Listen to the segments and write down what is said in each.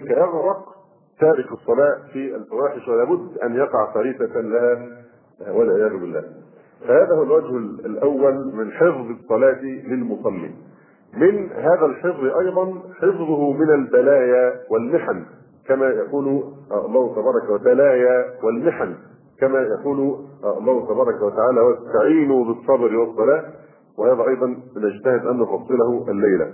يغرق تارك الصلاة في الفواحش ولا بد أن يقع فريسة لها والعياذ بالله. فهذا هو الوجه الأول من حفظ الصلاة للمصلي. من هذا الحفظ أيضا حفظه من البلايا والمحن كما يقول الله تبارك وتعالى والمحن كما يقول الله تبارك وتعالى واستعينوا بالصبر والصلاة. وهذا أيضا نجتهد أن نفصله الليلة.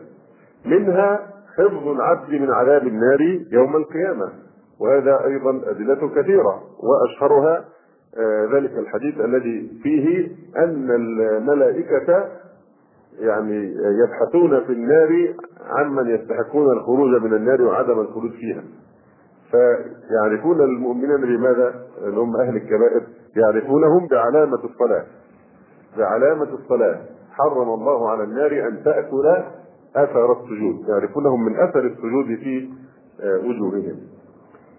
منها حفظ العبد من عذاب النار يوم القيامة. وهذا أيضا أدلته كثيرة وأشهرها آه، ذلك الحديث الذي فيه أن الملائكة يعني يبحثون في النار عمن يستحقون الخروج من النار وعدم الخروج فيها. فيعرفون المؤمنين بماذا؟ اللي هم أهل الكبائر يعرفونهم بعلامة الصلاة. بعلامة الصلاة. حرم الله على النار أن تأكل أثر السجود يعرفونهم من أثر السجود في آه، وجوههم.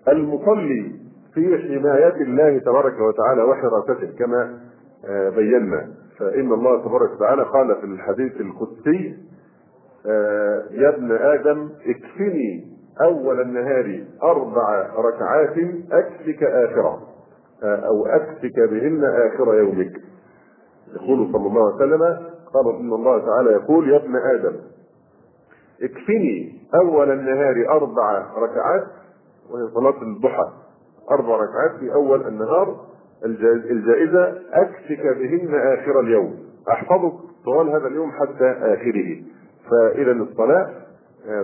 المصلي في حماية الله تبارك وتعالى وحراسته كما آه، بينا. فإن الله تبارك وتعالى قال في الحديث القدسي آه، يا ابن آدم اكفني أول النهار أربع ركعات أكفك آخرة أو أكفك بهن آخر يومك. يقول صلى الله عليه وسلم قال إن الله تعالى يقول يا ابن آدم اكفني أول النهار أربع ركعات وهي صلاة الضحى. أربع ركعات في أول النهار الجائزة أكفك بهن آخر اليوم. أحفظك طوال هذا اليوم حتى آخره. فإذا الصلاة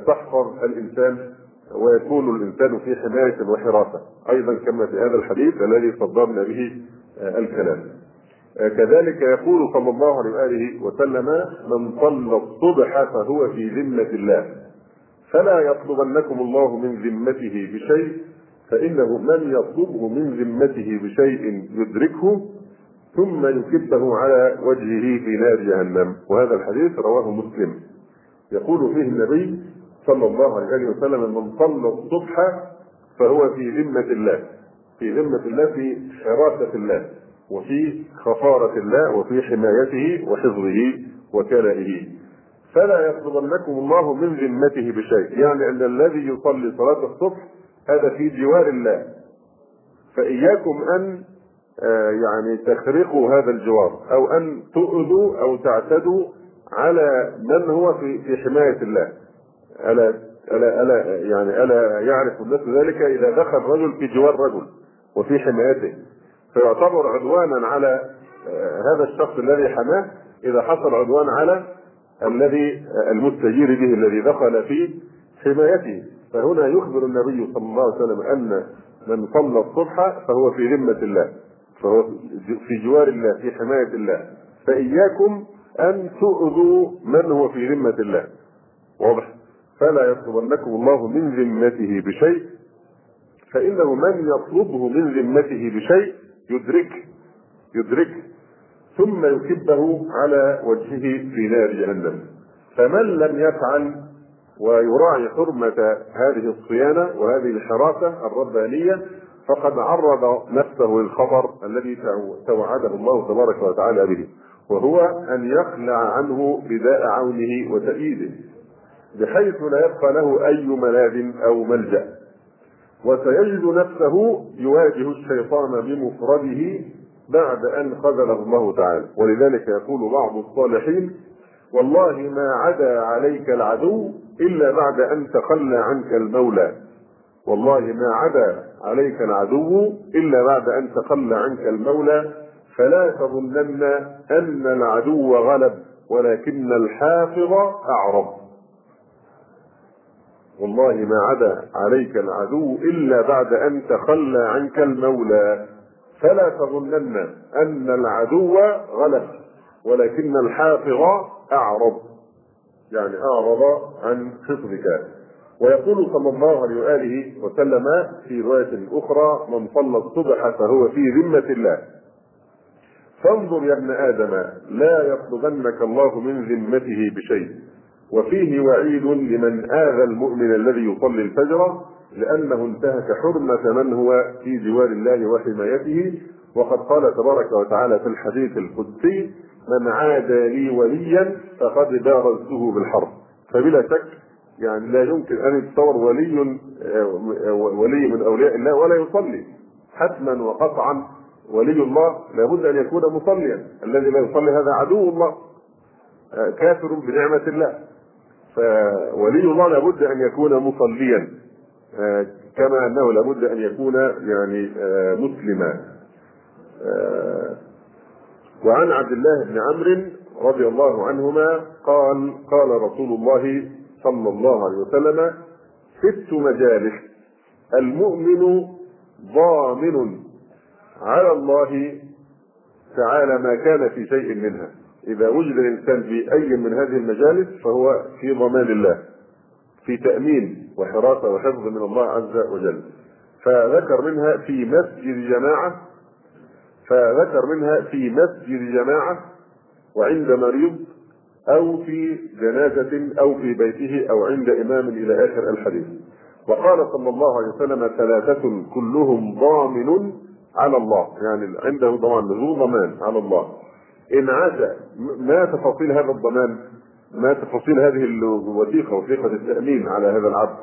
تحفظ الإنسان ويكون الإنسان في حماية وحراسة. أيضا كما في هذا الحديث الذي صدرنا به الكلام. كذلك يقول صلى الله عليه وآله وسلم من صلى الصبح فهو في ذمة الله. فلا يطلبنكم الله من ذمته بشيء فإنه من يطلبه من ذمته بشيء يدركه ثم يكبه على وجهه في نار جهنم. وهذا الحديث رواه مسلم. يقول فيه النبي صلى الله عليه وسلم من صلى الصبح فهو في ذمة الله في ذمة الله في حراسة الله. وفي خفارة الله وفي حمايته وحفظه وكلائه. فلا يطلبنكم الله من ذمته بشيء. يعني أن الذي يصلي صلاة الصبح هذا في جوار الله. فإياكم أن آه، يعني تخرقوا هذا الجوار أو أن تؤذوا أو تعتدوا على من هو في في حماية الله. ألا ألا ألا يعني ألا يعرف الناس ذلك إذا دخل رجل في جوار رجل وفي حمايته. فيعتبر عدوانا على آه، هذا الشخص الذي حماه إذا حصل عدوان على الذي المستجير به الذي دخل في حمايته. فهنا يخبر النبي صلى الله عليه وسلم أن من صلى الصبح فهو في ذمه الله فهو في جوار الله في حماية الله. فإياكم أن تؤذوا من هو في ذمه الله. واضح. فلا يطلبنكم الله من ذمته بشيء فإنه من يطلبه من ذمته بشيء يدرك يدرك ثم يكبه على وجهه في نار جهنم. فمن لم يفعل ويراعي حرمة هذه الصيانة وهذه الحراسة الربانية فقد عرض نفسه للخطر الذي توعده الله تبارك وتعالى به وهو أن يخلع عنه رداء عونه وتأييده بحيث لا يبقى له أي ملاذ أو ملجأ. وسيجد نفسه يواجه الشيطان بمفرده بعد أن خذله الله تعالى. ولذلك يقول بعض الصالحين والله ما عدا عليك العدو إلا بعد أن تخلى عنك المولى. والله ما عدا عليك العدو إلا بعد أن تخلى عنك المولى. فلا تظنن أن العدو غلب ولكن الحافظ أعرض. والله ما عدا عليك العدو إلا بعد أن تخلى عنك المولى. فلا تظنن أن العدو غلب ولكن الحافظ أعرض. يعني أعرض عن حفظك. ويقول صلى الله عليه وآله وسلم في رواية أخرى من صلى الصبح فهو في ذمة الله. فانظر يا ابن آدم لا يطلبنك الله من ذمته بشيء. وفيه وعيد لمن آذى المؤمن الذي يصلي الفجر لأنه انتهك حرمة من هو في جوار الله وحمايته. وقد قال تبارك وتعالى في الحديث القدسي من عادى لي وليا فقد بارزته بالحرب. فبلا شك يعني لا يمكن أن يتصور ولي ولي من أولياء الله ولا يصلي. حتما وقطعا ولي الله لابد أن يكون مصليا. الذي لا يصلي هذا عدو الله كافر بنعمة الله. فولي الله لابد أن يكون مصليا كما أنه لابد أن يكون يعني مسلما. وعن عبد الله بن عمرو رضي الله عنهما قال قال رسول الله صلى الله عليه وسلم ست مجالس المؤمن ضامن على الله تعالى ما كان في شيء منها. إذا وجد الإنسان في أي من هذه المجالس فهو في ضمان الله في تأمين وحراسة وحفظ من الله عز وجل. فذكر منها في مسجد جماعة فذكر منها في مسجد جماعة وعند مريض أو في جنازة أو في بيته أو عند إمام إلى آخر الحديث. وقال صلى الله عليه وسلم ثلاثة كلهم ضامن على الله يعني عنده ضمان ذو ضمان على الله. إن عاش ما تفاصيل هذا الضمان؟ ما تفاصيل هذه الوثيقة وثيقة التأمين على هذا العبد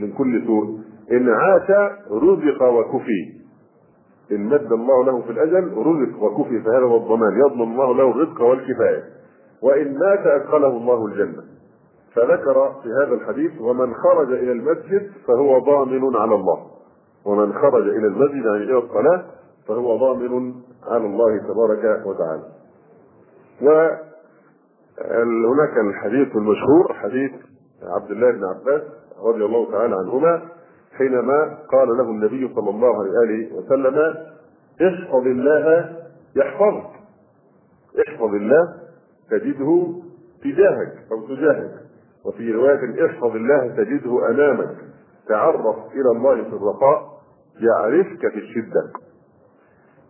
من كل سوء؟ إن عاش رزق وكفي. إن مد الله له في الأجل رزق وكفي فهذا هو الضمان. يضمن الله له الرزق والكفاية. وإن مات أدخله الله الجنة. فذكر في هذا الحديث ومن خرج إلى المسجد فهو ضامن على الله. ومن خرج إلى المسجد يعني إلى الصلاة فهو ضامن على الله تبارك وتعالى. وهناك الحديث المشهور حديث عبد الله بن عباس رضي الله تعالى عنهما حينما قال له النبي صلى الله عليه وسلم احفظ الله يحفظك احفظ الله تجده تجاهك أو تجاهك وفي رواية احفظ الله تجده أمامك تعرف إلى الله في الرخاء يعرفك في الشدة.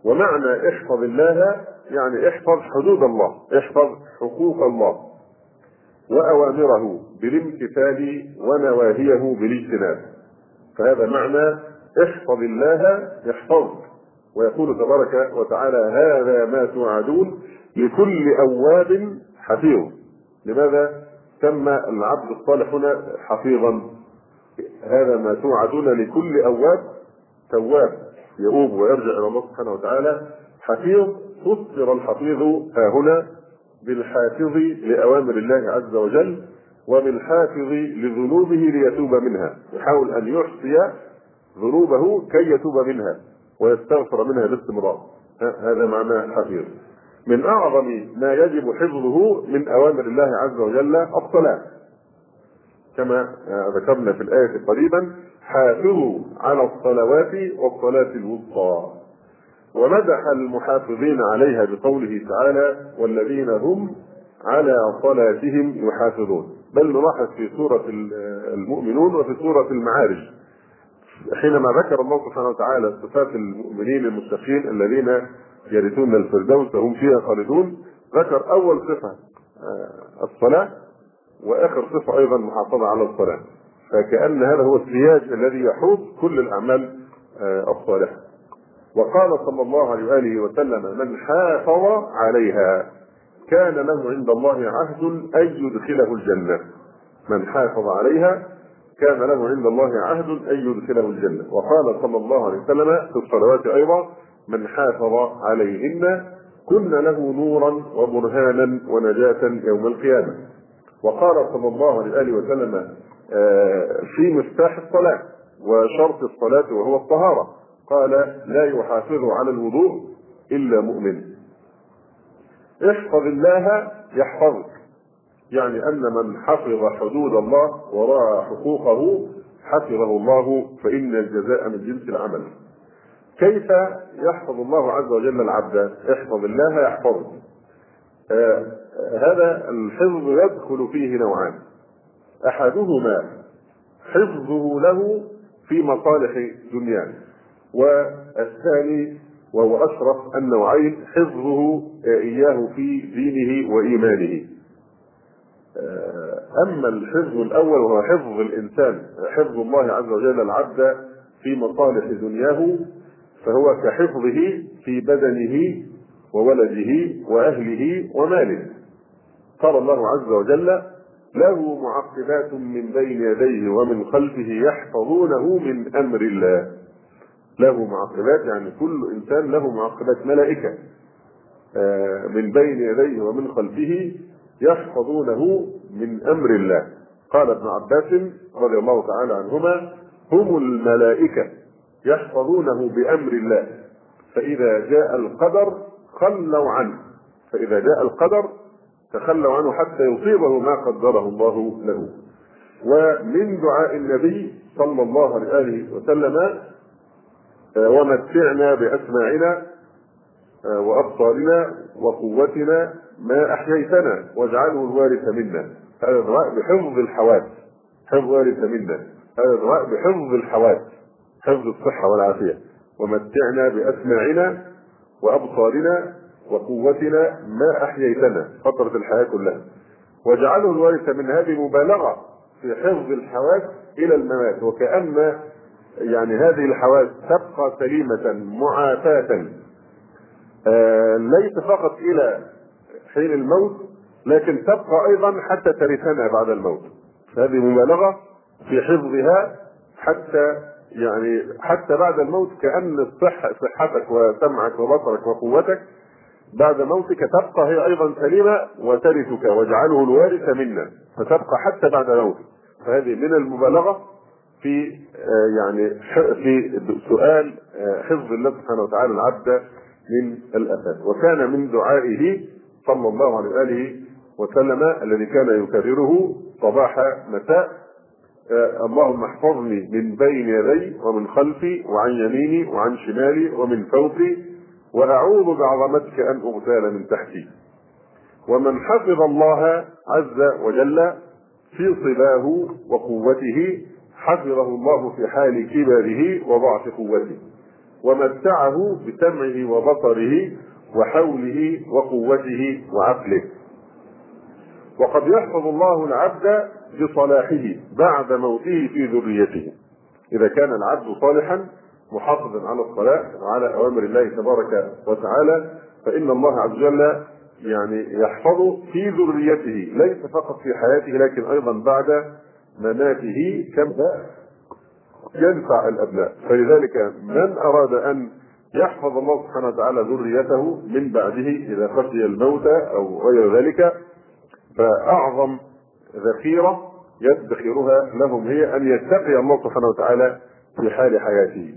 ومعنى احفظ الله يعني احفظ حدود الله احفظ حقوق الله وأوامره بالامتثال ونواهيه بالاجتناب. فهذا معنى احفظ الله يحفظك. ويقول تبارك وتعالى هذا ما توعدون لكل أواب حفيظ. لماذا؟ سمى العبد الصالح هنا حفيظا. هذا ما توعدون لكل أواب تواب يؤوب ويرجع إلى الله سبحانه وتعالى حفيظ. فسر الحفيظ ها هنا بالحافظ لأوامر الله عز وجل وبالحافظ لذنوبه ليتوب منها يحاول أن يحصي ذنوبه كي يتوب منها ويستغفر منها باستمرار. هذا معنى حفيظ من أعظم ما يجب حفظه من أوامر الله عز وجل الصلاة. كما ذكرنا في الآية قريبا حافظوا على الصلوات والصلاة الوسطى. ومدح المحافظين عليها بقوله تعالى والذين هم على صلاتهم يحافظون. بل نلاحظ في سورة المؤمنون وفي سورة المعارج. حينما ذكر الله سبحانه وتعالى صفات المؤمنين المتقين الذين يرثون الفردوس وهم فيها خالدون ذكر أول صفة الصلاة وآخر صفة أيضا محافظة على الصلاة. فكأن هذا هو السياج الذي يحوط كل الأعمال الصالحة. وقال صلى الله عليه وآله وسلم من حافظ عليها كان له عند الله عهد أن يدخله الجنة. من حافظ عليها كان له عند الله عهد أن يدخله الجنة. وقال صلى الله عليه وسلم في الصلوات أيضا من حافظ عليهن كن له نورا وبرهانا ونجاة يوم القيامة. وقال صلى الله عليه وسلم في مفتاح الصلاة وشرط الصلاة وهو الطهارة. قال لا يحافظ على الوضوء إلا مؤمن. احفظ الله يحفظك. يعني أن من حفظ حدود الله وراى حقوقه حفظه الله فإن الجزاء من جنس العمل. كيف يحفظ الله عز وجل العبد؟ احفظ الله يحفظك. آه هذا الحفظ يدخل فيه نوعان. أحدهما حفظه له في مصالح دنياه. والثاني وهو أشرف النوعين حفظه إياه في دينه وإيمانه. أما الحفظ الأول وهو حفظ الإنسان حفظ الله عز وجل العبد في مصالح دنياه فهو كحفظه في بدنه وولده وأهله وماله. قال الله عز وجل له معقبات من بين يديه ومن خلفه يحفظونه من أمر الله له معقبات يعني كل إنسان له معقبات ملائكة آه، من بين يديه ومن خلفه يحفظونه من أمر الله. قال ابن عباس رضي الله تعالى عنهما هم الملائكة يحفظونه بأمر الله فإذا جاء القدر خلوا عنه فإذا جاء القدر تخلوا عنه حتى يصيبه ما قدره الله له. ومن دعاء النبي صلى الله عليه وسلم ومتعنا بأسماعنا آه، وأبصارنا وقوتنا ما أحييتنا واجعله الوارث منا. هذا الدعاء بحفظ الحواس حفظ وارث منا. هذا الدعاء بحفظ الحواس حفظ الصحة والعافية. ومتعنا بأسماعنا وأبصارنا وقوتنا ما أحييتنا. فترة الحياة كلها. واجعله الوارث من هذه مبالغة في حفظ الحواس إلى الممات. وكأن يعني هذه الحواس تبقى سليمة معافاة. آه ليس فقط إلى حين الموت لكن تبقى أيضا حتى ترثنا بعد الموت. هذه مبالغة في حفظها حتى يعني حتى بعد الموت كأن الصحه صحتك وسمعك وبصرك وقوتك بعد موتك تبقى هي أيضا سليمة وترثك واجعله الوارث منا فتبقى حتى بعد موتك فهذه من المبالغة في يعني في سؤال حفظ الله سبحانه وتعالى العبد من الافات وكان من دعائه صلى الله عليه وآله وسلم الذي كان يكرره صباح مساء اللهم احفظني من بين يدي ومن خلفي وعن يميني وعن شمالي ومن فوقي وأعوذ بعظمتك أن اغتال من تحتي. ومن حفظ الله عز وجل في صباه وقوته حفظه الله في حال كبره وضعف قوته ومتعه بسمعه وبصره وحوله وقوته وعقله. وقد يحفظ الله العبد بصلاحه بعد موته في ذريته. إذا كان العبد صالحا محافظا على الصلاة وعلى أوامر الله تبارك وتعالى فإن الله عز وجل يعني يحفظه في ذريته ليس فقط في حياته لكن أيضا بعد مماته كما ينفع الأبناء. فلذلك من أراد أن يحفظ الله سبحانه وتعالى ذريته من بعده إذا خشي الموت أو غير ذلك فأعظم ذخيرة يدخرها لهم هي أن يتقي الله سبحانه وتعالى في حال حياته.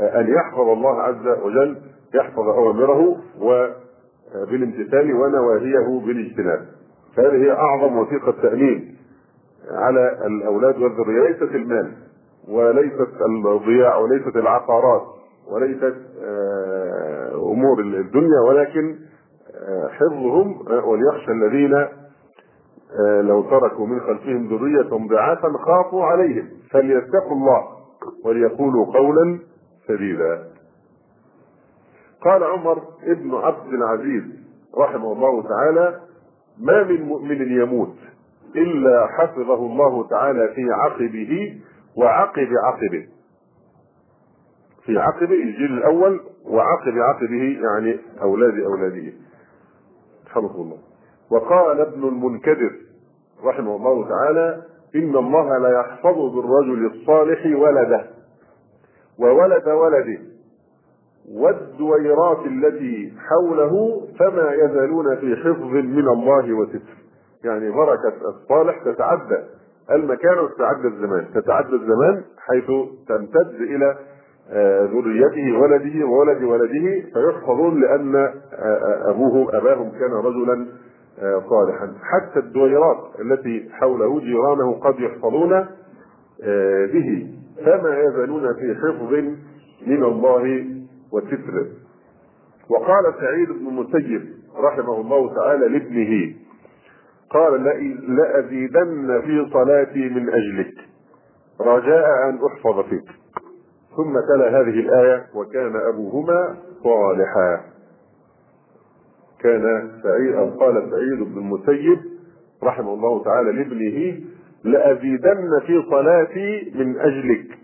أن يحفظ الله عز وجل يحفظ أوامره وبالامتثال ونواهيه بالاجتناب. فهذه هي أعظم وثيقة تامين على الأولاد والذرية ليست المال وليست الضياع وليست العقارات وليست أمور الدنيا ولكن حفظهم وليخشى الذين لو تركوا من خلفهم ذرية ضعافا خافوا عليهم فليتقوا الله وليقولوا قولا سديدا. قال عمر ابن عبد العزيز رحمه الله تعالى: ما من مؤمن يموت إلا حفظه الله تعالى في عقبه وعقب عقبه. في عقبه الجيل الأول وعقب عقبه يعني أولاد أولاده. رحمه الله. وقال ابن المنكدر رحمه الله تعالى إن الله لا يحفظ بالرجل الصالح ولده وولد ولده والدويرات التي حوله فما يزالون في حفظ من الله وستر يعني بركة الصالح تتعدى. المكان وتتعدى الزمان. تتعدى الزمان حيث تمتد إلى ذريته ولده وولد ولده. فيحفظون لأن أبوه أباهم كان رجلا صالحا. حتى الدويرات التي حوله جيرانه قد يحفظون به. فما يزالون في حفظ من الله وستر وقال سعيد بن المسيب رحمه الله تعالى لابنه قال لأزيدن في صلاتي من أجلك. رجاء أن أحفظ فيك. ثم تلا هذه الآية وكان أبوهما صالحا. كان سعيد أو قال سعيد بن المسيب رحمه الله تعالى لابنه لأزيدن في صلاتي من أجلك.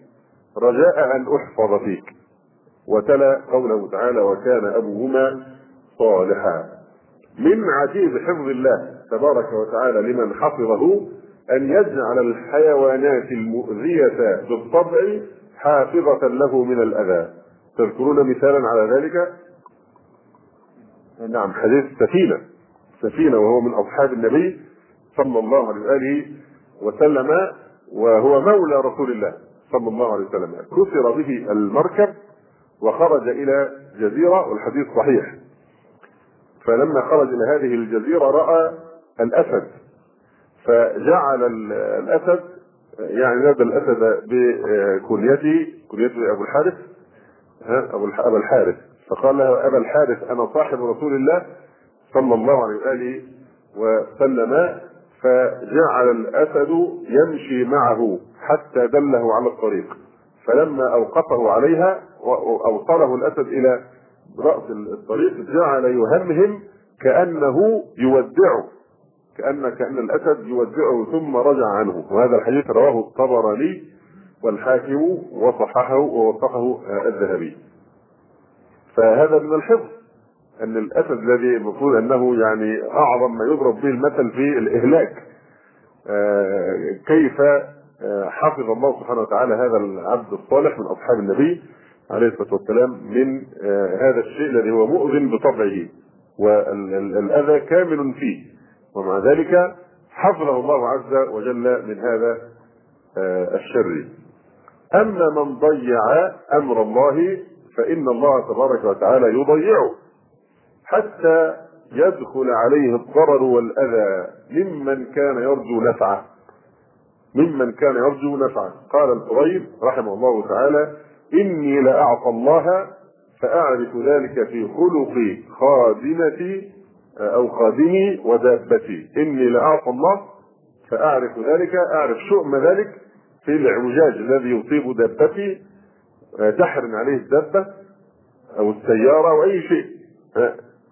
رجاء أن أحفظ فيك. وتلا قوله تعالى وكان أبوهما صالحا. من عجيب حفظ الله. تبارك وتعالى لمن حفظه أن يجعل الحيوانات المؤذية بالطبع حافظة له من الأذى. تذكرون مثالا على ذلك؟ نعم حديث سفينة. سفينة وهو من أصحاب النبي صلى الله عليه وآله وسلم وهو مولى رسول الله صلى الله عليه وسلم. كسر به المركب وخرج إلى جزيرة والحديث صحيح. فلما خرج إلى هذه الجزيرة رأى الأسد. فجعل الأسد يعني نادى الأسد بكنيته كنيته أبو الحارث. ها أبو أبا الحارث. فقال له أبا الحارث أنا صاحب رسول الله صلى الله عليه وآله وسلم. فجعل الأسد يمشي معه حتى دله على الطريق. فلما أوقفه عليها وأوصله الأسد إلى رأس الطريق جعل يهمهم كأنه يودعه. كأن كأن الأسد يودعه ثم رجع عنه. وهذا الحديث رواه الطبراني والحاكم وصححه ووثقه الذهبي. فهذا من الحفظ أن الأسد الذي المفروض أنه يعني أعظم ما يضرب به المثل في الإهلاك. كيف حفظ الله سبحانه وتعالى هذا العبد الصالح من أصحاب النبي عليه الصلاة والسلام من هذا الشيء الذي هو مؤذن بطبعه. والأذى كامل فيه. ومع ذلك حفظه الله عز وجل من هذا الشر. أما من ضيع أمر الله فإن الله تبارك وتعالى يضيعه. حتى يدخل عليه الضرر والأذى ممن كان يرجو نفعه. ممن كان يرجو نفعه. قال الفضيل رحمه الله تعالى إني لاعصى الله فأعرف ذلك في خلق خادمتي أو خادمي ودابتي. إني لاعصى الله فأعرف ذلك أعرف شؤم ذلك في الاعوجاج الذي يصيب دابتي. تحرم عليه الدابة أو السيارة أو أي شيء.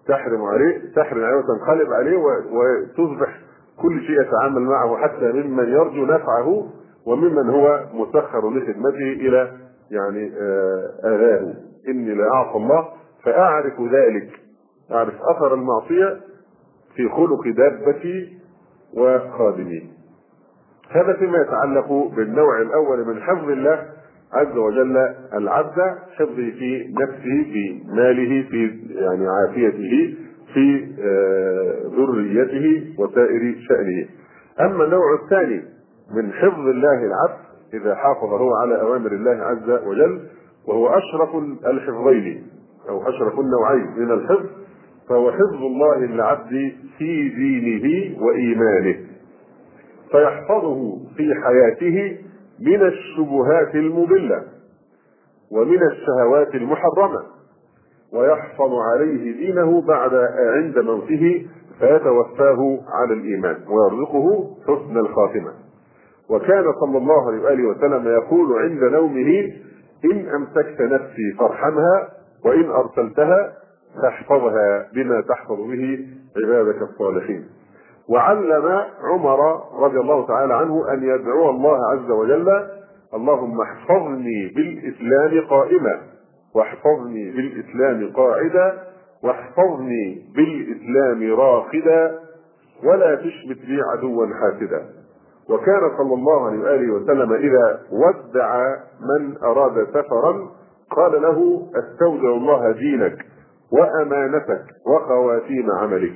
تحرم عليه تحرم عليه وتنقلب عليه وتصبح كل شيء يتعامل معه حتى ممن يرجو نفعه وممن هو مسخر لخدمته إلى يعني اذاه إني لاعصى الله فأعرف ذلك. اعرف أثر المعصية في خلق دابتي وخادمي. هذا فيما يتعلق بالنوع الأول من حفظ الله عز وجل العبد حفظه في نفسه في ماله في يعني عافيته في ذريته وسائر شأنه. أما النوع الثاني من حفظ الله العبد إذا حافظ هو على أوامر الله عز وجل وهو أشرف الحفظين أو أشرف النوعين من الحفظ فهو حفظ الله للعبد في دينه وإيمانه فيحفظه في حياته من الشبهات المضلة ومن الشهوات المحرمة ويحفظ عليه دينه بعد عند موته فيتوفاه على الإيمان ويرزقه حسن الخاتمة. وكان صلى الله عليه وآله وسلم يقول عند نومه إن أمسكت نفسي فارحمها وإن أرسلتها فاحفظها بما تحفظ به عبادك الصالحين. وعلم عمر رضي الله تعالى عنه أن يدعو الله عز وجل اللهم احفظني بالإسلام قائما واحفظني بالإسلام قاعدا واحفظني بالإسلام راقدا ولا تشمت بي عدوا حاسدا. وكان صلى الله عليه وآله وسلم إذا ودع من أراد سفرا قال له أستودع الله دينك. وأمانتك وخواتيم عملك.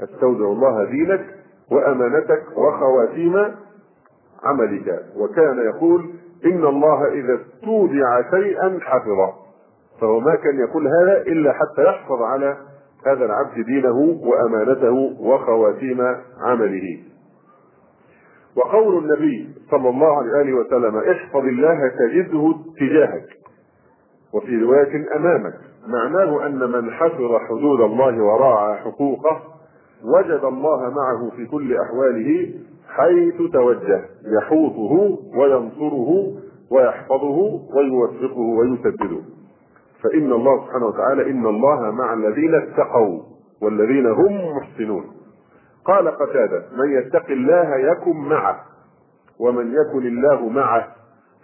أستودع الله دينك وأمانتك وخواتيم عملك. وكان يقول إن الله إذا استودع شيئا حفظه فهو ما كان يقول هذا إلا حتى يحفظ على هذا العبد دينه وأمانته وخواتيم عمله. وقول النبي صلى الله عليه وسلم احفظ الله تجده تجاهك وفي رواية أمامك. معناه أن من حفظ حدود الله وراعى حقوقه وجد الله معه في كل أحواله حيث توجه يحوطه وينصره ويحفظه ويوفقه ويسدده. فإن الله سبحانه وتعالى إن الله مع الذين اتقوا والذين هم محسنون. قال قتادة من يتق الله يكن معه ومن يكن الله معه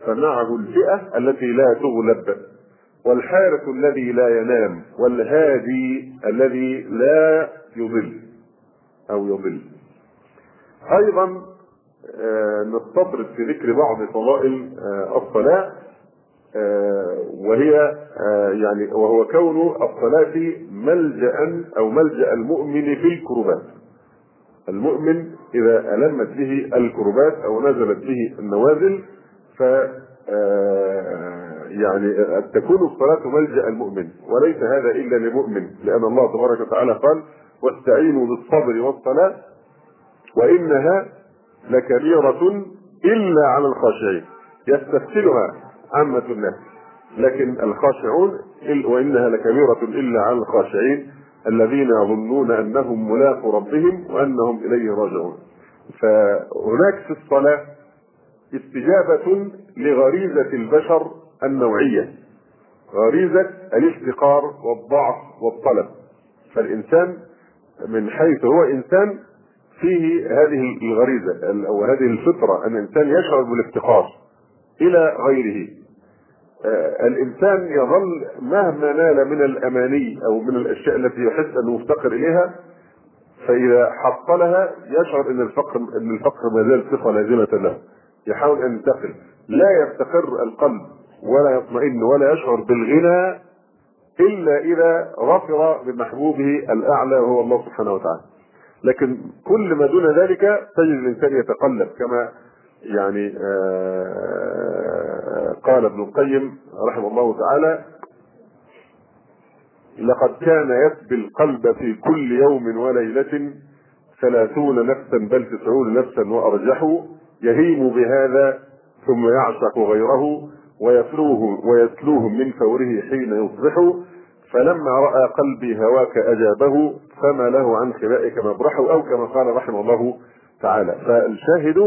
فمعه الفئة التي لا تغلب. والحارس الذي لا ينام والهادي الذي لا يضل أو يضل. أيضا آه، نستطرد في ذكر بعض فضائل آه، الصلاة آه، وهي يعني وهو كون الصلاة ملجأ أو ملجأ المؤمن في الكربات. المؤمن إذا ألمت به الكربات أو نزلت به النوازل ف يعني تكون الصلاة ملجأ المؤمن وليس هذا إلا لمؤمن لأن الله تبارك وتعالى قال واستعينوا بالصبر والصلاة وإنها لكبيرة إلا على الخاشعين. يستسهلها عامة الناس لكن الخاشعون وإنها لكبيرة إلا على الخاشعين الذين يظنون أنهم ملاقوا ربهم وأنهم إليه راجعون. فهناك في الصلاة استجابة لغريزة البشر النوعية. غريزة الافتقار والضعف والطلب. فالإنسان من حيث هو إنسان فيه هذه الغريزة أو هذه الفطرة أن الإنسان يشعر بالافتقار إلى غيره. آه، الإنسان يظل مهما نال من الأماني أو من الأشياء التي يحس أنه مفتقر إليها فإذا حصلها يشعر أن الفقر أن الفقر ما زال صفة لازمة له. يحاول أن ينتقل. لا يستقر القلب. ولا يطمئن ولا يشعر بالغنى إلا إذا ظفر بمحبوبه الأعلى وهو الله سبحانه وتعالى. لكن كل ما دون ذلك تجد الإنسان يتقلب كما يعني آه، قال ابن القيم رحمه الله تعالى لقد كان يسبي القلب في كل يوم وليلة ثلاثون نفسا بل تسعون نفسا وأرجحوا يهيم بهذا ثم يعشق غيره ويتلوه ويتلوهم من فوره حين يصبح. فلما رأى قلبي هواك أجابه فما له عن خبائك مبرح أو كما قال رحمه الله تعالى. فالشاهد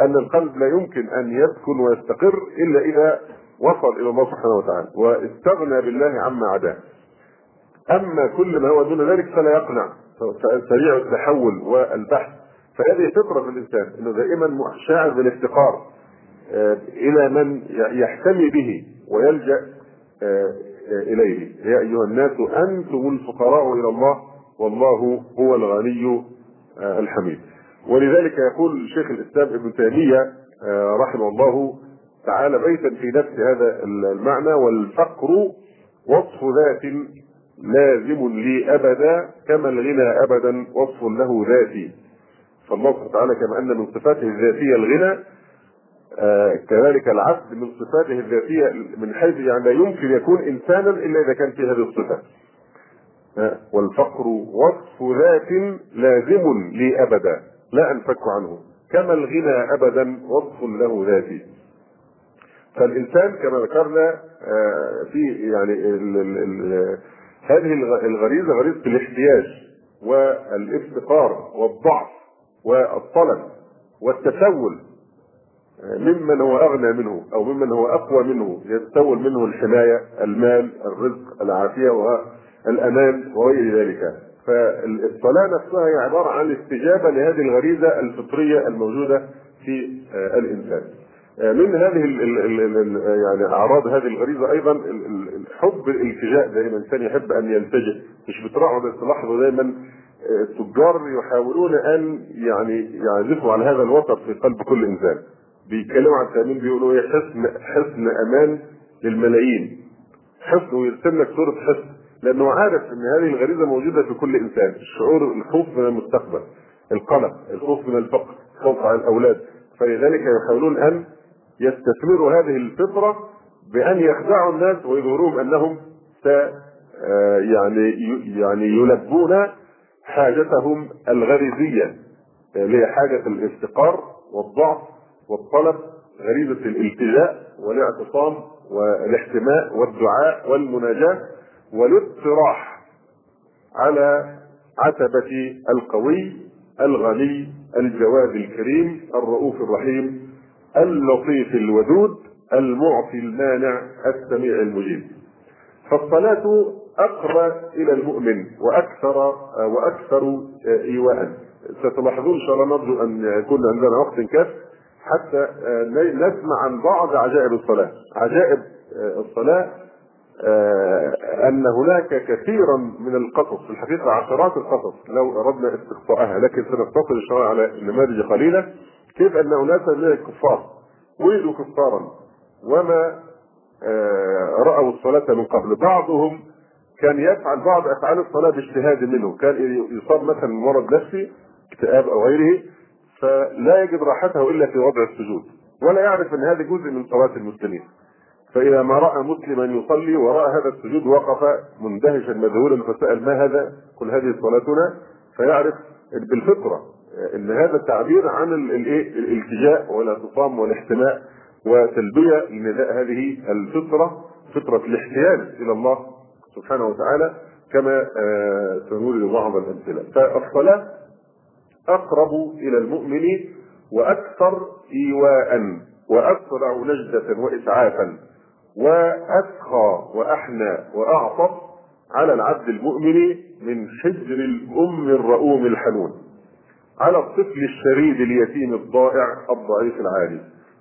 أن القلب لا يمكن أن يسكن ويستقر إلا إذا وصل إلى الله سبحانه وتعالى واستغنى بالله عما عداه. أما كل ما هو دون ذلك فلا يقنع. سريع التحول والبحث. فهذه فطرة في الإنسان إنه دائما شاعر بالافتقار إلى من يحتمي به ويلجأ آه، آه، إليه. يا أيها الناس أنتم الفقراء إلى الله والله هو الغني آه، الحميد. ولذلك يقول شيخ الإسلام ابن تيمية آه، رحمه الله تعالى بيتا في نفس هذا المعنى والفقر وصف ذات لازم لي أبدا كما الغنى أبدا وصف له ذاتي. فالله وتعالى كما أن من صفاته الذاتية الغنى آه كذلك العبد من صفاته الذاتية من حيث يعني لا يمكن يكون إنسانا إلا إذا كان فيه هذه الصفة. آه والفقر وصف ذات لازم لي أبدا لا أنفك عنه. كما الغنى أبدا وصف له ذاتي. فالإنسان كما ذكرنا آه في يعني هذه الغريزة غريزة الاحتياج والافتقار والضعف والطلب والتسول ممن هو أغنى منه أو ممن هو أقوى منه يتسول منه الحماية المال الرزق العافية والامان وغير ذلك. فالصلاه نفسها هي عبارة عن استجابه لهذه الغريزة الفطرية الموجودة في الإنسان. من هذه يعني أعراض هذه الغريزة أيضا حب الالتجاء. دائما الإنسان يحب أن يلتجئ. مش بتراعوا بس تلاحظوا دائما التجار يحاولون أن يعني يعزفوا على هذا الوسط في قلب كل إنسان. بيتكلموا عن التامين بيقولوا إيه؟ حصن حصن أمان للملايين. حصن ويرسم لك صورة حصن لأنه عارف إن هذه الغريزة موجودة في كل إنسان. الشعور الخوف من المستقبل القلق الخوف من الفقر الخوف على الأولاد. فلذلك يحاولون أن يستثمروا هذه الفطرة بأن يخدعوا الناس ويظهرون أنهم س يعني يعني يلبون حاجتهم الغريزية اللي هي حاجة الافتقار والضعف والطلب غريزه الالتجاء والاعتصام والاحتماء والدعاء والمناجاة والاطراح على عتبة القوي الغني الجواد الكريم الرؤوف الرحيم اللطيف الودود المعطي المانع السميع المجيب. فالصلاة أقرب إلى المؤمن وأكثر وأكثر إيواء. ستلاحظون إن شاء الله نرجو أن يكون عندنا وقت كاف. حتى نسمع عن بعض عجائب الصلاة. عجائب الصلاة أن هناك كثيرا من القصص في الحقيقة عشرات القصص لو أردنا استقصاءها لكن سنقتصر إن شاء الله على نماذج قليلة كيف أن اناسا من الكفار ولدوا كفارا وما آه، رأوا الصلاة من قبل. بعضهم كان يفعل بعض أفعال الصلاة باجتهاد منه. كان يصاب مثلا مرض نفسي اكتئاب أو غيره فلا يجد راحته إلا في وضع السجود ولا يعرف أن هذا جزء من صلاة المسلمين فإذا ما رأى مسلما يصلي وراى هذا السجود وقف مندهشا مذهولا فسأل ما هذا؟ قل هذه صلاتنا فيعرف بالفطرة إن هذا التعبير عن الايه؟ الالتجاء والاعتصام والاحتماء وتلبية لنداء هذه الفطرة فطرة الاحتياج إلى الله سبحانه وتعالى كما آه، سنورد بعض الأمثلة فالصلاة أقرب إلى المؤمن وأكثر ايواء وأسرع نجدة واسعافا واسخى وأحنى واعطف على العبد المؤمن من حجر الأم الرؤوم الحنون على الطفل الشريد اليتيم الضائع الضعيف العالي.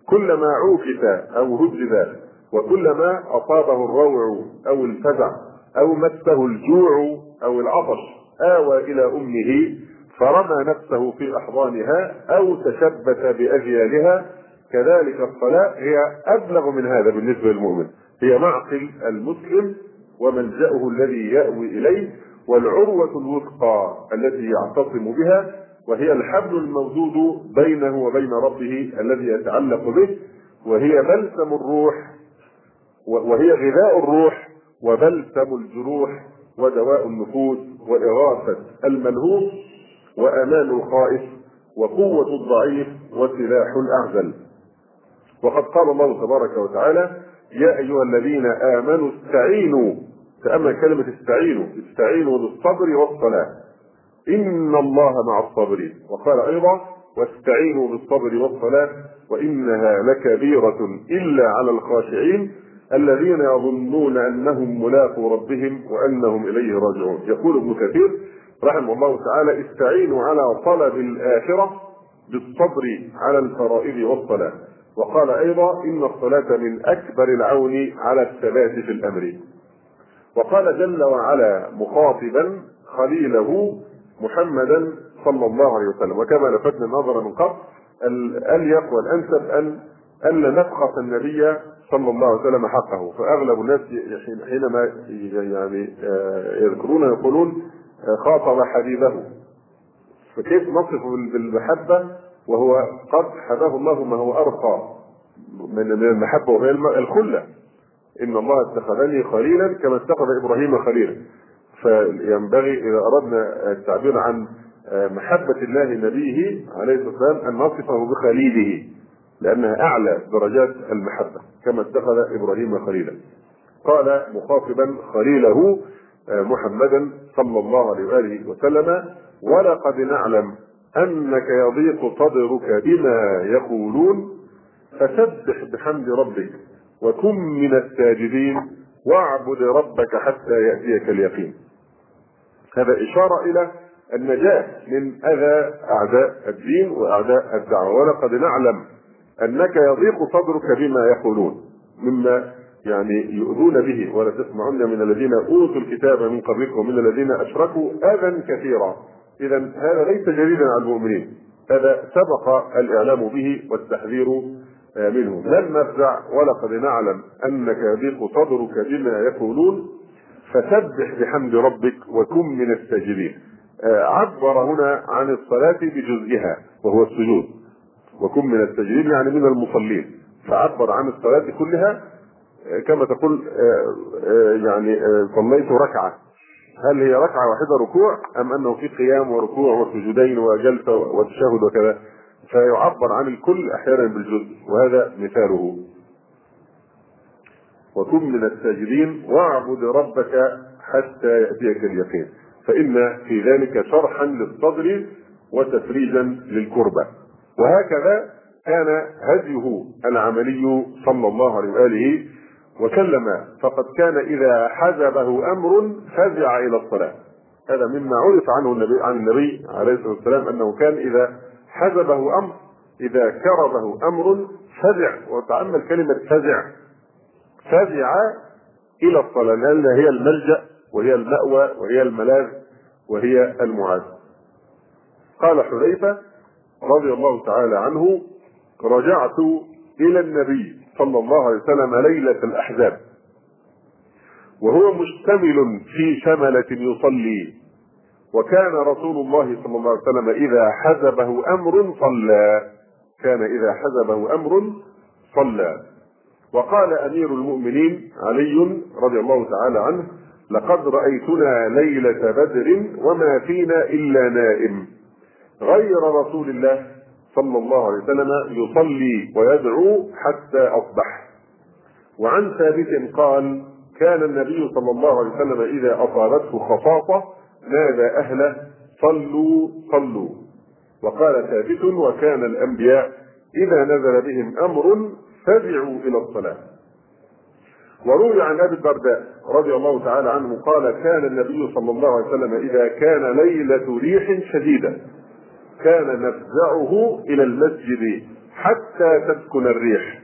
كلما عوكف أو هجب وكلما أصابه الروع أو الفزع أو مسه الجوع أو العطش آوى إلى أمه فرمى نفسه في أحضانها أو تشبث باجيالها كذلك الصلاة هي أبلغ من هذا بالنسبة للمؤمن. هي معقل المسلم وملجأه الذي يأوي إليه والعروة الوثقى التي يعتصم بها وهي الحبل الموجود بينه وبين ربه الذي يتعلق به وهي بلسم الروح وهي غذاء الروح وبلسم الجروح ودواء النفوس وإغاثة الملهوف. وأمان الخائف وقوة الضعيف وسلاح الأعزل. وقد قال الله تبارك وتعالى يا أيها الذين آمنوا استعينوا تأمل كلمة استعينوا استعينوا بالصبر والصلاة. إن الله مع الصابرين. وقال أيضا واستعينوا بالصبر والصلاة وإنها لكبيرة إلا على الخاشعين الذين يظنون أنهم ملاقوا ربهم وأنهم إليه راجعون. يقول ابن كثير رحمه الله تعالى استعينوا على طلب الآخرة بالصبر على الفرائض والصلاة. وقال أيضا إن الصلاة من أكبر العون على الثبات في الأمر. وقال جل وعلا مخاطبا خليله محمدا صلى الله عليه وسلم. وكما لفتنا النظر من قبل الأليق والأنسب ان الا نفخص النبي صلى الله عليه وسلم حقه. فأغلب الناس حينما يعني آه، يذكرون يقولون خاطب حبيبه. فكيف نصف بالمحبة؟ وهو قد حباه الله ما هو أرقى من المحبة وهي الخلة. إن الله اتخذني خليلا كما اتخذ إبراهيم خليلا. فينبغي إذا أردنا التعبير عن محبة الله لنبيه عليه الصلاة والسلام أن نصفه بخليله لأنها أعلى درجات المحبة كما اتخذ إبراهيم خليلا. قال مخاطبا خليله محمدا صلى الله عليه واله وسلم ولقد نعلم أنك يضيق صدرك بما يقولون. فسبح بحمد ربك وكن من الساجدين واعبد ربك حتى يأتيك اليقين. هذا إشارة إلى النجاة من أذى أعداء الدين وأعداء الدعوة. ولقد نعلم أنك يضيق صدرك بما يقولون مما يعني يؤذون به ولا تسمعن من الذين أوتوا الكتاب من قبلكم ومن الذين أشركوا أذى كثيرا. إذا هذا ليس جديدا على المؤمنين. هذا سبق الإعلام به والتحذير آه، منه. لن نفزع ولقد نعلم أنك يضيق صدرك بما يقولون. فسبح بحمد ربك وكن من الساجدين. آه، عبر هنا عن الصلاة بجزئها وهو السجود. وكن من الساجدين يعني من المصلين. فعبر عن الصلاة كلها كما تقول يعني صليت ركعة. هل هي ركعة واحدة ركوع أم أنه في قيام وركوع وسجودين وجلسة وتشهد وكذا؟ فيعبر عن الكل أحيانا بالجزء وهذا مثاله. وكن من الساجدين واعبد ربك حتى يأتيك اليقين. فإن في ذلك شرحا للصدر وتفريجا للكربة. وهكذا كان هديه العملي صلى الله عليه وآله وسلم فقد كان إذا حزبه أمر فزع إلى الصلاة. هذا مما عرف عنه النبي عن النبي عليه الصلاة والسلام أنه كان إذا حزبه أمر إذا كربه أمر فزع وتأمل كلمة فزع. فزع إلى الصلاة لأن هي الملجأ وهي المأوى وهي الملاذ وهي المعاد. قال حذيفة رضي الله تعالى عنه رجعت إلى النبي. صلى الله عليه وسلم ليلة الأحزاب. وهو مشتمل في شملة يصلي. وكان رسول الله صلى الله عليه وسلم إذا حزبه أمر صلى. كان إذا حزبه أمر صلى. وقال أمير المؤمنين علي رضي الله تعالى عنه لقد رأيتنا ليلة بدر وما فينا إلا نائم. غير رسول الله صلى الله عليه وسلم يصلي ويدعو حتى أصبح. وعن ثابت قال كان النبي صلى الله عليه وسلم إذا أصابته خصاصة نادى أهله صلوا صلوا. وقال ثابت وكان الأنبياء إذا نزل بهم أمر فزعوا إلى الصلاة. وروي عن أبي الدرداء رضي الله تعالى عنه قال كان النبي صلى الله عليه وسلم إذا كان ليلة ريح شديدة. كان مفزعه إلى المسجد حتى تسكن الريح.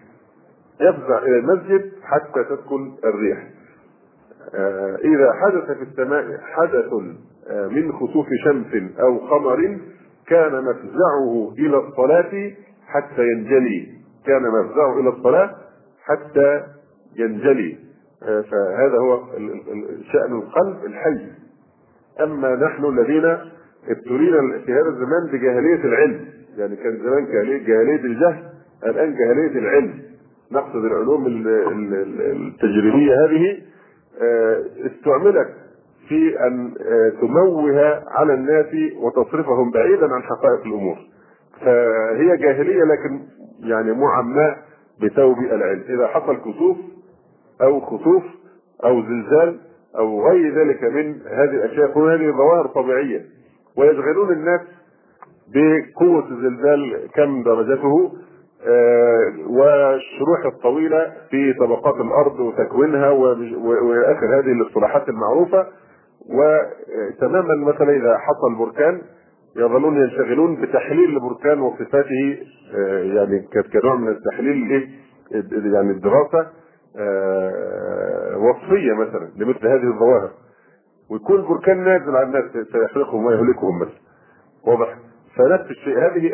يفزع إلى المسجد حتى تسكن الريح. آه، إذا حدث في السماء حدث آه، من خسوف شمس أو قمر كان مفزعه إلى الصلاة حتى ينجلي. كان مفزعه إلى الصلاة حتى ينجلي. آه، فهذا هو شأن القلب الحي. أما نحن الذين ابتلينا في هذا الزمان بجاهلية العلم. يعني كان زمان جاهلية الجهل الآن جاهلية العلم. نقصد العلوم التجريبية هذه آه، استعملت في أن آه، تموه على الناس وتصرفهم بعيدا عن حقائق الأمور. فهي جاهلية لكن يعني معماة بثوب العلم. إذا حصل كسوف أو خسوف أو زلزال أو غير ذلك من هذه الأشياء كل هذه ظواهر طبيعية. ويشغلون الناس بقوة الزلزال كم درجته آه والشروح الطويلة في طبقات الأرض وتكوينها وآخر هذه الاصطلاحات المعروفة. وتماما مثلا إذا حصل بركان يظلون ينشغلون بتحليل البركان وصفاته آه يعني كنوع من التحليل يعني الدراسة آه، وصفية مثلا لمثل هذه الظواهر. ويكون بركان نازل على الناس سيحرقهم ويهلكهم مثلا واضح؟ فنفس الشيء. هذه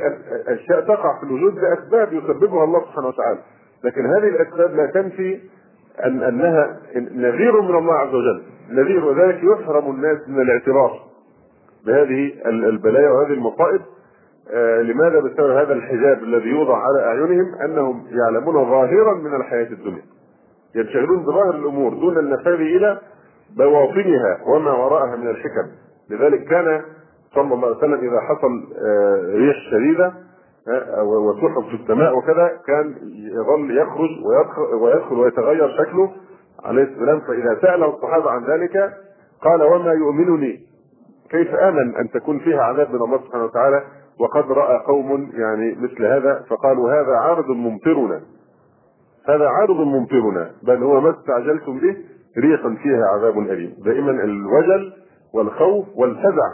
اشياء تقع في الوجود لأسباب يسببها الله سبحانه وتعالى. لكن هذه الأسباب لا تنفي ان أنها نذير من الله عز وجل. نذير وذلك يحرم الناس من الاعتراف بهذه البلايا وهذه المصائب. آه لماذا؟ بسبب هذا الحجاب الذي يوضع على أعينهم أنهم يعلمون ظاهرا من الحياة الدنيا. ينشغلون بظاهر الأمور دون النفاذ إلى بواطنها وما وراءها من الحكم. لذلك كان صلى الله عليه وسلم إذا حصل آه، ريح شديدة آه، وسحب في السماء وكذا كان يظل يخرج ويدخل ويتغير شكله عليه السلام. فإذا ساله الصحابة عن ذلك قال وما يؤمنني؟ كيف آمن أن تكون فيها عذاب من الله سبحانه وتعالى؟ وقد رأى قوم يعني مثل هذا فقالوا هذا عارض ممطرنا. هذا عارض ممطرنا بل هو ما استعجلتم به ريح فيها عذاب أليم. دائما الوجل والخوف والفزع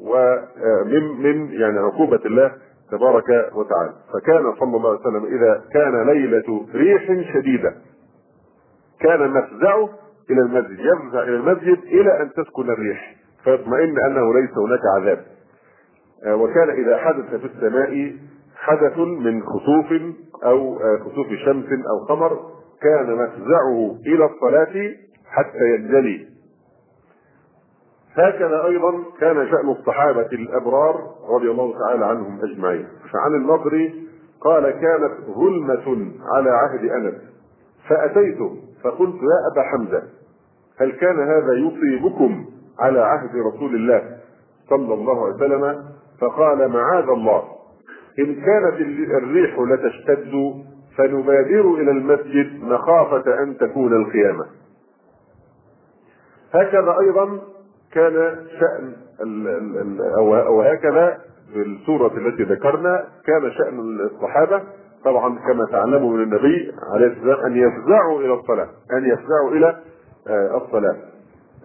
ومن من يعني عقوبة الله تبارك وتعالى. فكان صلى الله عليه وسلم إذا كان ليلة ريح شديدة كان مفزعه إلى المسجد يفزع إلى المسجد إلى أن تسكن الريح فيطمئن أنه ليس هناك عذاب. وكان إذا حدث في السماء حدث من خسوف أو خسوف شمس أو قمر كان مفزعه إلى الصلاة حتى ينجلي. هكذا أيضا كان شأن الصحابة الأبرار رضي الله تعالى عنهم أجمعين. فعن النضر قال كانت ظلمة على عهد أنس. فأتيت فقلت يا أبا حمزة هل كان هذا يصيبكم على عهد رسول الله صلى الله عليه وسلم؟ فقال معاذ الله إن كانت الريح لتشتد فنبادر إلى المسجد مخافة أن تكون القيامة. هكذا أيضا كان شأن أو هكذا في السورة التي ذكرنا كان شأن الصحابة. طبعا كما تعلموا من النبي عليه السلام أن يفزعوا إلى الصلاة أن يفزعوا إلى آه، الصلاة.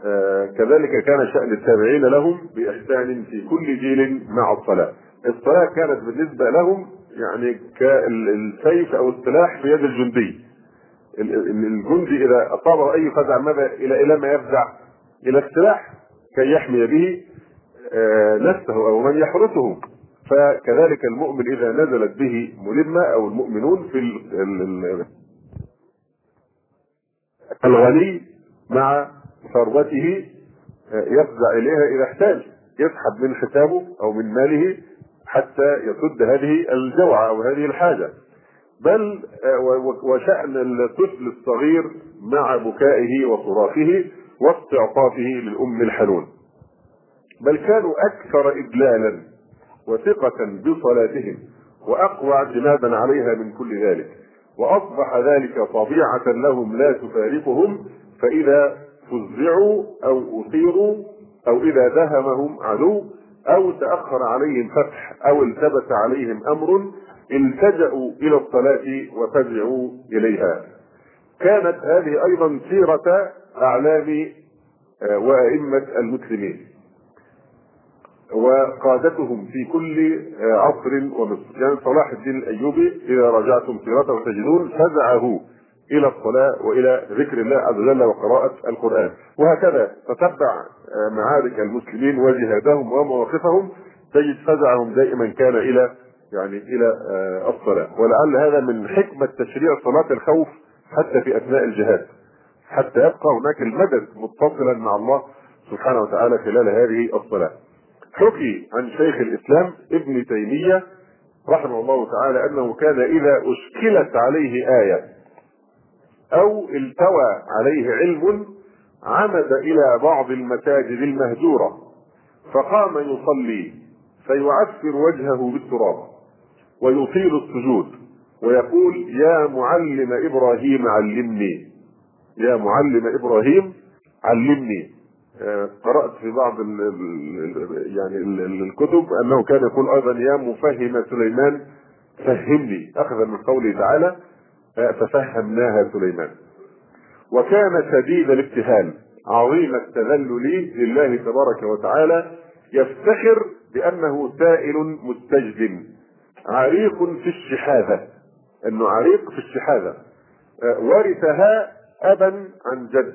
آه، كذلك كان شأن التابعين لهم بإحسان في كل جيل مع الصلاة. الصلاة كانت بالنسبة لهم يعني كالسيف أو السلاح في يد الجندي. الجندي إذا أصابه أي فزع ماذا إلى إلى ما يفزع؟ إلى السلاح كي يحمي به آه، نفسه أو من يحرسه فكذلك المؤمن إذا نزلت به ملمة أو المؤمنون في الغني مع ثروته يفزع إليها إذا احتاج يسحب من حسابه أو من ماله حتى يسد هذه الجوعه أو هذه الحاجة بل وشأن الطفل الصغير مع بكائه وصراخه واستعطافه للأم الحنون. بل كانوا أكثر إدلالا وثقة بصلاتهم وأقوى اعتمادا عليها من كل ذلك. وأصبح ذلك طبيعة لهم لا تفارقهم فإذا فزعوا أو أثيروا أو إذا دهمهم عدو أو تأخر عليهم فتح أو التبس عليهم أمر التجأوا إلى الصلاة وفزعوا إليها. كانت هذه أيضا سيرة أعلام وأئمة المسلمين. وقادتهم في كل عصر ومصر يعني صلاح الدين الأيوبي إذا رجعتم سيرته تجدون فزعه إلى الصلاة وإلى ذكر الله عز وجل وقراءة القرآن. وهكذا تتبع معارك المسلمين وجهادهم ومواقفهم. تجد فزعهم دائما كان إلى يعني إلى الصلاة. ولعل هذا من حكمة تشريع صلاة الخوف حتى في أثناء الجهاد حتى يبقى هناك المدد متصلا مع الله سبحانه وتعالى خلال هذه الصلاة. حكي عن شيخ الإسلام ابن تيمية رحمه الله تعالى أنه كان إذا أشكلت عليه آية أو التوى عليه علم عمد إلى بعض المساجد المهجورة فقام يصلي فيعفر وجهه بالتراب. ويطيل السجود. ويقول يا معلم إبراهيم علمني. يا معلم إبراهيم علمني. قرأت في بعض ال ال يعني ال الكتب أنه كان يقول أيضا يا مفهم سليمان فهمني. أخذا من قوله تعالى ففهمناها سليمان. وكان شديد الابتهال. عظيم التذلل لله تبارك وتعالى يفتخر بأنه سائل مستجد. عريق في الشحاذة. أنه عريق في الشحاذة. ورثها أبا عن جد.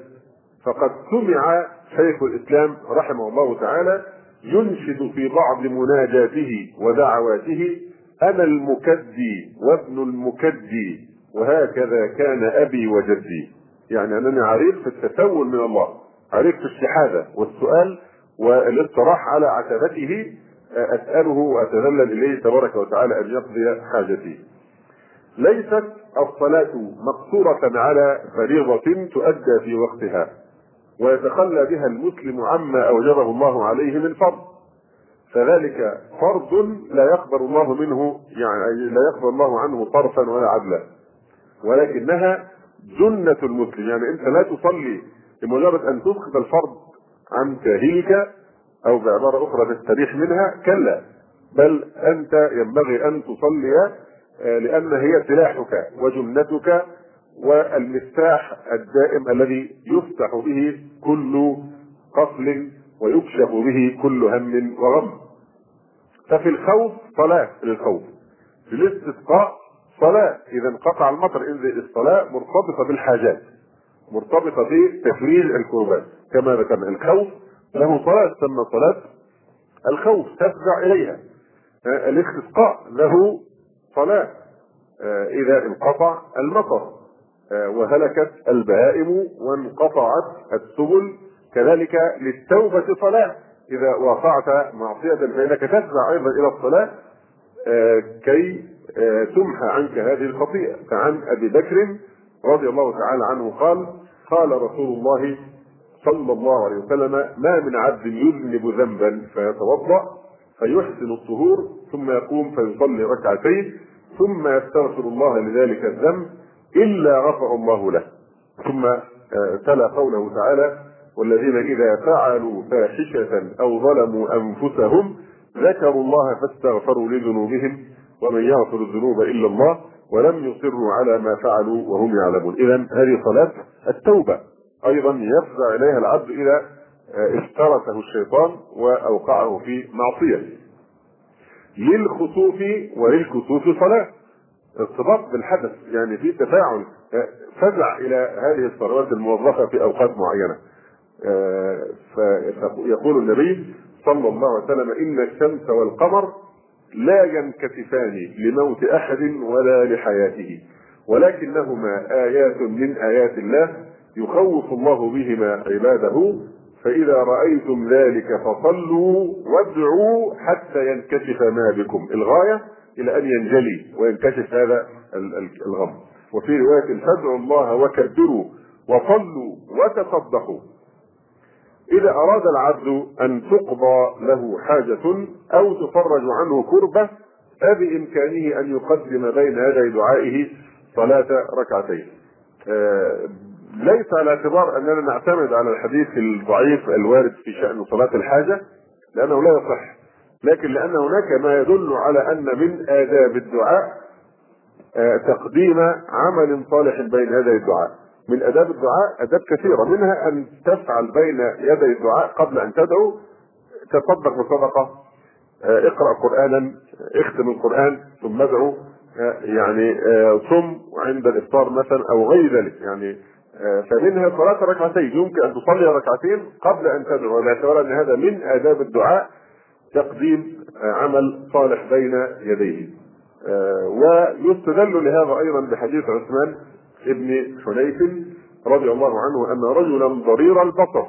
فقد سمع شيخ الإسلام رحمه الله تعالى ينشد في بعض مناجاته ودعواته أنا المكدي وابن المكدي وهكذا كان أبي وجدي. يعني أنني عريق في التسول من الله عريق في الشحاذة. والسؤال والإطراح على عتبته أسأله وأتذلل إليه تبارك وتعالى أن يقضي حاجتي. ليست الصلاة مقصورة على فريضة تؤدى في وقتها ويتخلى بها المسلم عما أوجبه الله عليه من فرض. فذلك فرض لا يقبل الله منه يعني لا يقبل الله عنه صرفا ولا عدلا. ولكنها جنة المسلم. يعني أنت لا تصلي بمجرد أن تسقط الفرض عن كاهلك أو بعبارة أخرى تستريح منها كلا بل أنت ينبغي أن تصلي لأن هي سلاحك وجنتك والمفتاح الدائم الذي يفتح به كل قفل ويكشف به كل هم وغم. ففي الخوف صلاة للخوف في الاستسقاء صلاة. إذا انقطع المطر إذ الصلاة مرتبطة بالحاجات مرتبطة بتفريج الكربات. كما ذكرنا الخوف له صلاة تسمى صلاة الخوف تفزع إليها. الاستسقاء له صلاة إذا انقطع المطر. وهلكت البهائم وانقطعت السبل. كذلك للتوبة صلاة. إذا وقعت معصية فإنك تفزع أيضا إلى الصلاة. كي تمحى عنك هذه الخطيئة. فعن أبي بكر رضي الله تعالى عنه قال قال رسول الله صلى الله عليه وسلم ما من عبد يذنب ذنبا فيتوضأ فيحسن الطهور ثم يقوم فيصلي ركعتين ثم يستغفر الله لذلك الذنب إلا غفر الله له. ثم تلا قوله تعالى والذين إذا فعلوا فاحشة أو ظلموا أنفسهم ذكروا الله فاستغفروا لذنوبهم ومن يغفر الذنوب إلا الله ولم يصروا على ما فعلوا وهم يعلمون. إذا هذه صلاة التوبة. أيضا يفزع إليها العبد إذا افترسه الشيطان وأوقعه في معصية. للخسوف وللكسوف صلاة ارتباط بالحدث يعني في تفاعل فزع إلى هذه الصلوات الموظفة في أوقات معينة. فيقول النبي صلى الله عليه وسلم إن الشمس والقمر لا ينكتفان لموت أحد ولا لحياته ولكنهما آيات من آيات الله. يخوف الله بهما عباده فإذا رأيتم ذلك فصلوا وادعوا حتى ينكشف ما بكم. الغاية إلى أن ينجلي وينكشف هذا الغم. وفي رواية فادعوا الله وكبروا وصلوا وتصدقوا. إذا أراد العبد أن تقضى له حاجة أو تفرج عنه كربة فبإمكانه أن يقدم بين يدي دعائه صلاة ركعتين. آه ليس على اعتبار أننا نعتمد على الحديث الضعيف الوارد في شأن صلاة الحاجة لأنه لا يصح لكن لأن هناك ما يدل على أن من آداب الدعاء آه تقديم عمل صالح بين يدي الدعاء. من آداب الدعاء آداب كثيرة منها أن تفعل بين يدي الدعاء قبل أن تدعو تصدق بصدقه اقرأ قرانا اختم القرآن ثم ادعو يعني صم عند الإفطار مثلا أو غير ذلك. يعني فمنها صلاة ركعتين يمكن أن تصلي ركعتين قبل أن تدعو باعتبار أن هذا من آداب الدعاء تقديم عمل صالح بين يديه. ويستدل لهذا أيضا بحديث عثمان ابن حنيف رضي الله عنه أن رجلا ضرير البصر.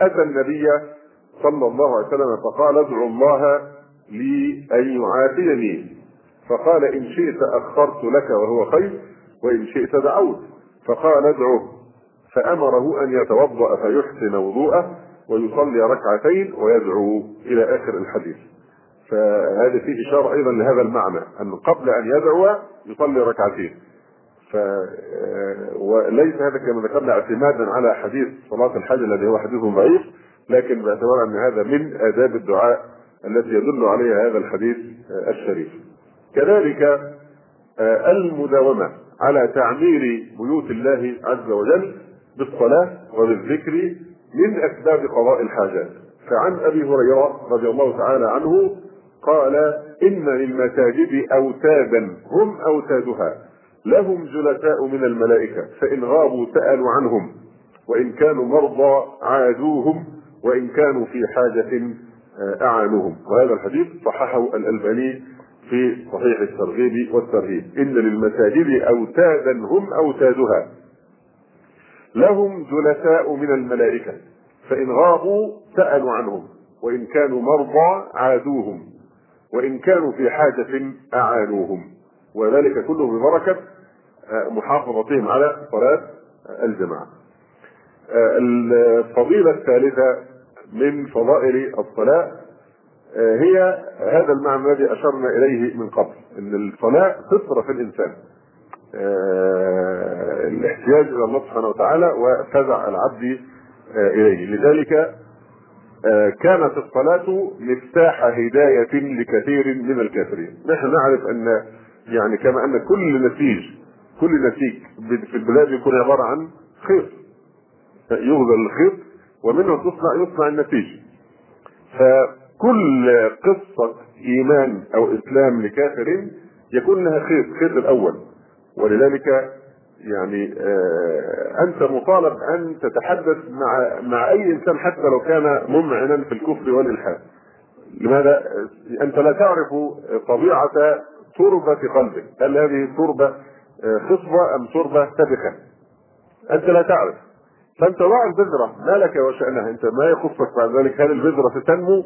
أتى النبي صلى الله عليه وسلم فقال ادعو الله لي أن يعافيني. فقال إن شئت أخرت لك وهو خير وإن شئت دعوت. فقال ادعوه فأمره أن يتوضأ فيحسن وضوءه ويصلي ركعتين ويدعو إلى آخر الحديث. فهذا فيه إشارة أيضا لهذا المعنى أن قبل أن يدعو يصلي ركعتين. ف وليس هذا كما ذكرنا اعتمادا على حديث صلاة الحج الذي هو حديث ضعيف لكن باعتبار أن هذا من آداب الدعاء التي يدل عليها هذا الحديث الشريف. كذلك المداومة. على تعمير بيوت الله عز وجل بالصلاة وبالذكر من أسباب قضاء الحاجات. فعن أبي هريرة رضي الله تعالى عنه قال إن للمساجد أوتادا هم أوتادها لهم جلساء من الملائكة فإن غابوا سألوا عنهم وإن كانوا مرضى عادوهم وإن كانوا في حاجة أعانوهم وهذا الحديث صححه الألباني في صحيح الترغيب والترهيب. إن للمساجد أوتادا هم أوتادها. لهم جلساء من الملائكة. فإن غابوا سألوا عنهم. وإن كانوا مرضى عادوهم. وإن كانوا في حاجة أعانوهم. وذلك كله ببركة محافظتهم على صلاة الجماعة. الفضيلة الثالثة من فضائل الصلاة هي هذا المعنى الذي أشرنا إليه من قبل أن الصلاة فطرة في الإنسان. الاحتياج إلى الله سبحانه وتعالى وفزع العبد إليه. لذلك كانت الصلاة مفتاح هداية لكثير من الكافرين. نحن نعرف أن يعني كما أن كل نسيج كل نسيج في البلاد يكون عبارة عن خيط. يغزل الخيط ومنه تصنع يصنع النسيج. فكل قصة إيمان أو إسلام لكافر يكون لها خيط خيط الأول ولذلك يعني آه أنت مطالب أن تتحدث مع مع أي إنسان حتى لو كان ممعنا في الكفر والإلحاد. لماذا؟ أنت لا تعرف طبيعة تربة في قلبك، هل هذه تربة خصبة أم تربة سبخه؟ أنت لا تعرف. فأنت ضع البذرة ما لك وشأنها، أنت ما يخصك بعد ذلك هل البذرة ستنمو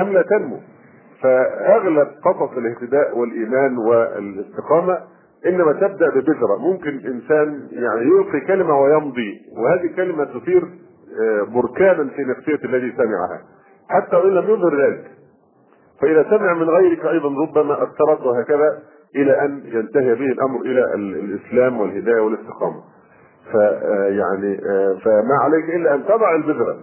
أم لا تنمو؟ فأغلب قصص الاهتداء والإيمان والاستقامة إنما تبدأ ببذرة. ممكن إنسان يعني يلقي كلمة ويمضي وهذه كلمة تثير بركانا في نفسية الذي سمعها. حتى وإن لم يظهر ذلك فإذا سمع من غيرك أيضا ربما اثرت وهكذا إلى أن ينتهي به الأمر إلى الإسلام والهداية والاستقامة. فيعني فما عليك إلا أن تضع البذرة.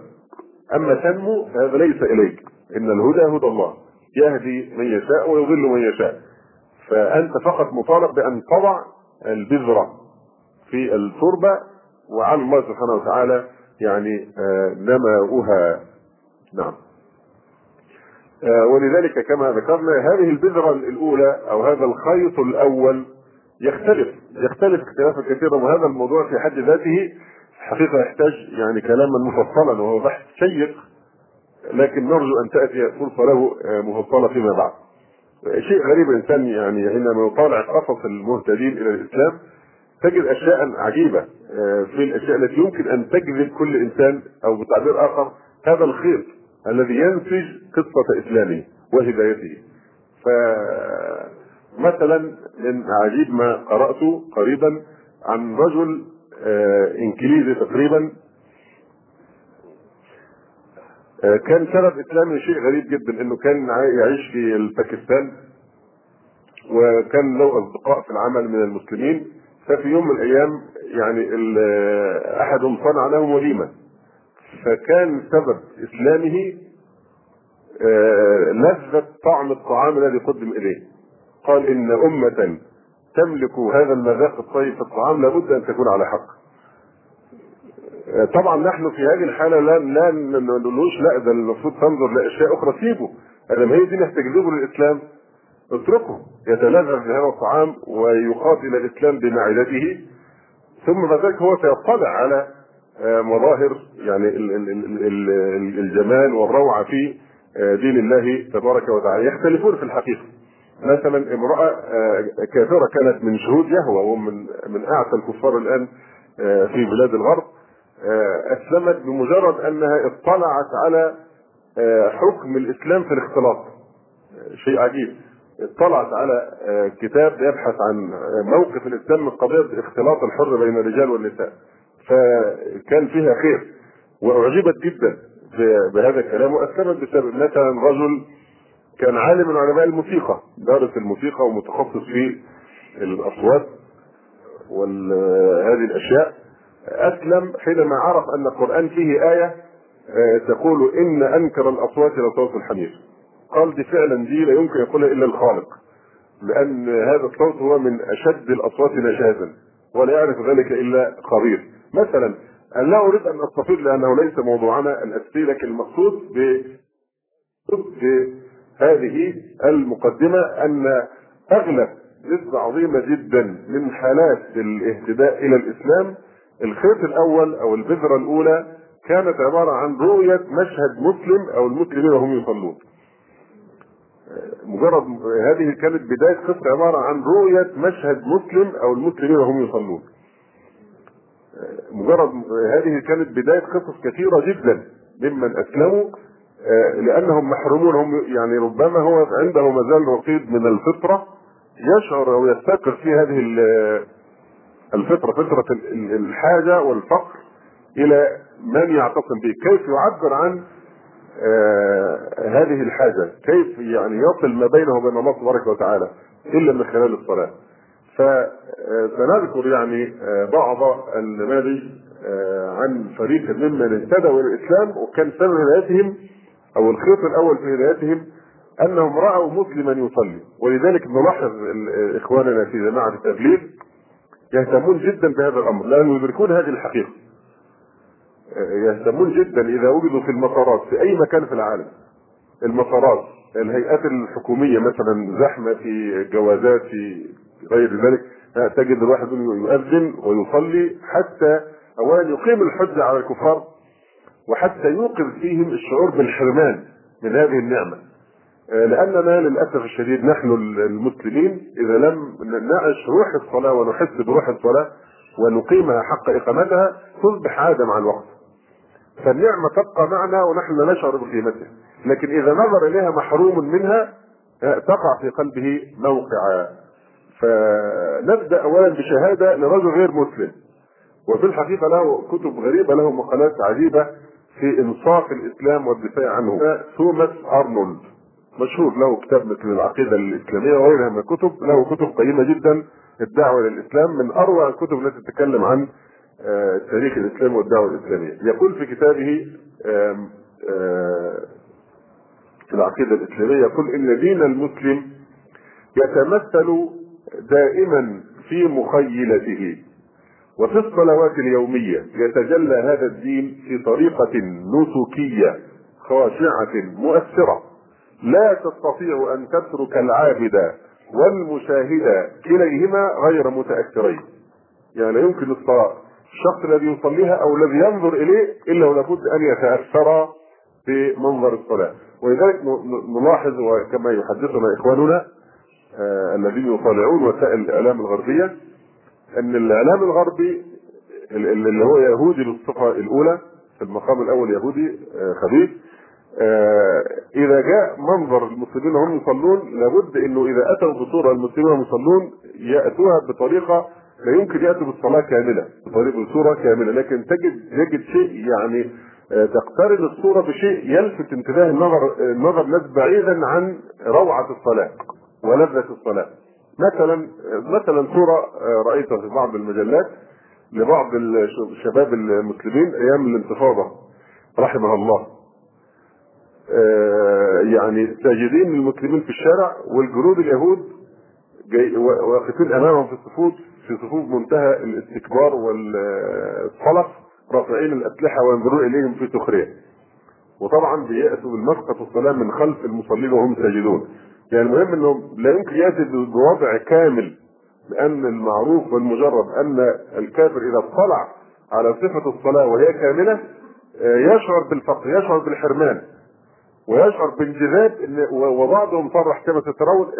أما تنمو فهذا ليس إليك. إن الهدى هدى الله. يهدي من يشاء ويضل من يشاء. فأنت فقط مطالب بأن تضع البذرة في التربة وعلى الله سبحانه وتعالى يعني نماؤها. نعم. ولذلك كما ذكرنا هذه البذرة الأولى أو هذا الخيط الأول يختلف يختلف اختلافا كثيرا وهذا الموضوع في حد ذاته حقيقة يحتاج يعني كلاما مفصلا وهو بحث شيق لكن نرجو أن تأتي فرصة له مفصلة فيما بعد شيء غريب الإنسان يعني حينما يطالع قصص المهتدين إلى الإسلام تجد أشياء عجيبة آه، في الأشياء التي يمكن أن تجذب كل إنسان أو بتعبير آخر هذا الخيط الذي ينسج قصة إسلامه وهدايته. فمثلا من عجيب ما قرأته قريبا عن رجل آه، إنجليزي تقريبا آه، كان سبب اسلامه شيء غريب جدا إنه كان يعيش في باكستان وكان له أصدقاء في العمل من المسلمين ففي يوم من الأيام يعني أحدهم صنع لهم وليمة. فكان سبب إسلامه آه، لذة طعم الطعام الذي قدم إليه. قال إن أمة تملك هذا المذاق الطيب في الطعام لابد أن تكون على حق. آه، طبعا نحن في هذه الحالة لا لا نقولوش لا ده المفروض تنظر لأشياء أخرى. سيبه. آدم هي دي اللي هتجذبه للإسلام اتركه. يتلذذ بهذا الطعام ويقاتل الإسلام بمعدته. ثم بعد ذلك هو سيطلع على آه، مظاهر يعني الجمال والروعة في آه، دين الله تبارك وتعالى. يختلفون في الحقيقة. مثلا امرأة آه، كافرة كانت من شهود يهوى ومن من اعتى الكفار الآن في بلاد الغرب. أسلمت بمجرد أنها اطلعت على حكم الإسلام في الاختلاط. شيء عجيب. اطلعت على آه، كتاب يبحث عن آه، موقف الإسلام من قضية اختلاط الحر بين الرجال والنساء. فكان فيها خير وأعجبت جدا بهذا الكلام وأسلمت بسبب مثلا رجل كان عالم من علماء الموسيقى دارس الموسيقى ومتخصص في الأصوات وهذه الأشياء. أسلم حينما عرف أن القرآن فيه آية آه، تقول إن أنكر الأصوات لصوت الحمير. قال دي فعلا دي لا يمكن يقولها إلا الخالق لأن هذا الصوت هو من أشد الأصوات نشازا ولا يعرف ذلك إلا خبير. مثلا أنا لا أريد أن أستفيد لأنه ليس موضوعنا الاساسي لكن المقصود ب هذه المقدمة أن أغلب نسبة عظيمة جدا من حالات الاهتداء إلى الإسلام الخيط الأول أو البذرة الأولى كانت عبارة عن رؤية مشهد مسلم أو المسلمين وهم يصلون. مجرد هذه كانت بداية قصة عبارة عن رؤية مشهد مسلم أو المسلمين وهم يصلون. مجرد هذه كانت بداية قصص كثيرة جدا ممن أسلموا لأنهم محرومون هم يعني ربما هو عنده مازال رصيد من الفطرة يشعر أو يفتكر في هذه الفطرة فطرة الحاجة والفقر إلى من يعتصم به. كيف يعبر عن آه هذه الحاجة؟ كيف يعني يصل ما بينه وبين الله تبارك وتعالى إلا من خلال الصلاة؟ فسنذكر يعني آه بعض النماذج آه عن فريق ممن اهتدوا إلى الإسلام وكان سبب هدايتهم أو الخيط الأول في هدايتهم أنهم رأوا مسلما يصلي. ولذلك نلاحظ إخواننا في جماعة التبليغ يهتمون جدا بهذا الأمر لأنهم يدركون هذه الحقيقة. يهتمون جدا إذا وجدوا في المطارات في أي مكان في العالم. المطارات الهيئات الحكومية مثلا زحمة في جوازات في غير ذلك تجد الواحد يؤذن ويصلي حتى اولا يقيم الحجه على الكفار وحتى يوقظ فيهم الشعور بالحرمان من هذه النعمة. لاننا للأسف الشديد نحن المسلمين إذا لم نعش روح الصلاة ونحس بروح الصلاة ونقيمها حق إقامتها تصبح عادة مع الوقت. فالنعمة تبقى معنا ونحن لا نشعر بقيمتها. لكن إذا نظر إليها محروم منها تقع في قلبه موقع. فنبدأ أولا بشهادة لرجل غير مسلم. وفي الحقيقة له كتب غريبة له مقالات عجيبة في إنصاف الإسلام والدفاع عنه. توماس أرنولد. مشهور له كتاب مثل العقيدة الإسلامية وغيرها من الكتب له كتب قيمة جدا الدعوة للإسلام من أروع الكتب التي تتكلم عن آه، تاريخ الإسلام والدعوة الإسلامية. يقول في كتابه العقيدة الإسلامية يقول إن دين المسلم يتمثل دائما في مخيلته وفي الصلوات اليومية. يتجلى هذا الدين في طريقة نسكية خاشعة مؤثرة. لا تستطيع أن تترك العابد والمشاهد كليهما غير متأثرين. يعني لا يمكن الصلاة. الشخص الذي يصليها أو الذي ينظر إليه إلا ولابد أن يتأثر بمنظر الصلاة. ولذلك نلاحظ وكما يحدثنا إخواننا آه الذين يطالعون وسائل الإعلام الغربية أن الإعلام الغربي اللي هو يهودي بالصفه الأولى في المقام الأول يهودي آه خبيث إذا جاء منظر المسلمين وهم يصلون لابد إنه إذا أتوا بصورة المسلمين وهم يصلون يأتوها بطريقة لا يمكن يأتوا بالصلاة كاملة بطريقه بصورة كاملة لكن تجد يجد شيء يعني آه تقترن الصورة بشيء يلفت انتباه النظر النظر الناس بعيدا عن روعة الصلاة ولذة الصلاة. مثلا مثلا صورة رأيتها في بعض المجلات لبعض الشباب المسلمين أيام الانتفاضة رحمها الله. يعني ساجدين المسلمين في الشارع والجنود اليهود واقفين أمامهم في الصفوف في صفوف منتهى الاستكبار والصلف رافعين الأسلحة وينظرون إليهم في سخرية. وطبعا بيأتوا بالمسقط الصلاه من خلف المصلين وهم ساجدون. يعني المهم إنه لا يمكن يأتي بوضع كامل لأن المعروف والمجرد أن الكافر إذا اطلع على صفة الصلاة وهي كاملة يشعر بالفقر يشعر بالحرمان ويشعر بانجذاب إن وبعضهم صرح كما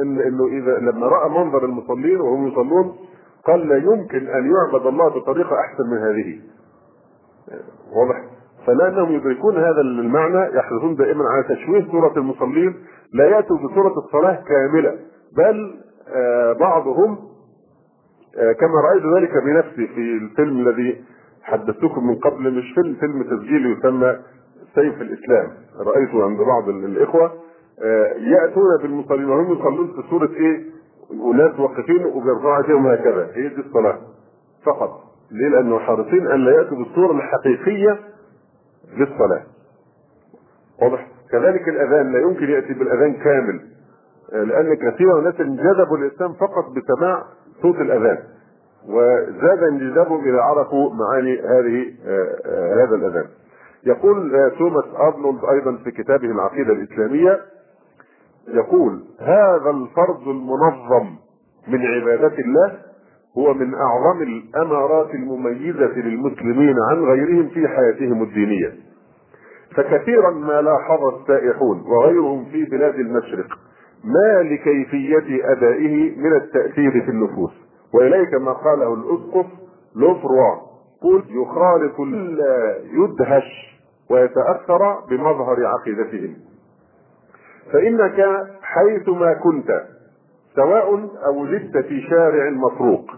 إن إنه إذا لما رأى منظر المصلين وهم يصلون قال لا يمكن أن يعبد الله بطريقة أحسن من هذه. واضح؟ فلانهم يدركون هذا المعنى يحرصون دائما على تشويه صوره المصلين لا يأتوا بصوره الصلاة كاملة بل آه بعضهم آه كما رأيت ذلك بنفسي في الفيلم الذي حدثتكم من قبل مش فيلم فيلم تسجيلي يسمى سيف الإسلام رايته عند بعض الإخوة يأتون بالمصلين وهم يصلون في صورة إيه؟ وناس واقفين وبيرفعوا إيديهم هكذا. هي دي الصلاة. فقط. ليه؟ لأنه حريصين أن لا يأتوا بالصورة الحقيقية للصلاة. واضح؟ كذلك الأذان. لا يمكن يأتي بالأذان كامل. لأن كثيرا من الناس انجذبوا الإسلام فقط بسماع صوت الأذان. وزاد انجذابهم اذا عرفوا معاني هذه هذا الأذان. يقول توماس أرنولد أيضا في كتابه العقيدة الإسلامية يقول هذا الفرض المنظم من عباده الله هو من أعظم الأمارات المميزة للمسلمين عن غيرهم في حياتهم الدينية. فكثيرا ما لاحظ السائحون وغيرهم في بلاد المشرق ما لكيفية أدائه من التأثير في النفوس. وإليك ما قاله الأسقف لوفروا قل يخالط لا يدهش ويتأثر بمظهر عقيدتهم. فإنك حيثما كنت سواء أولدت في شارع مطروق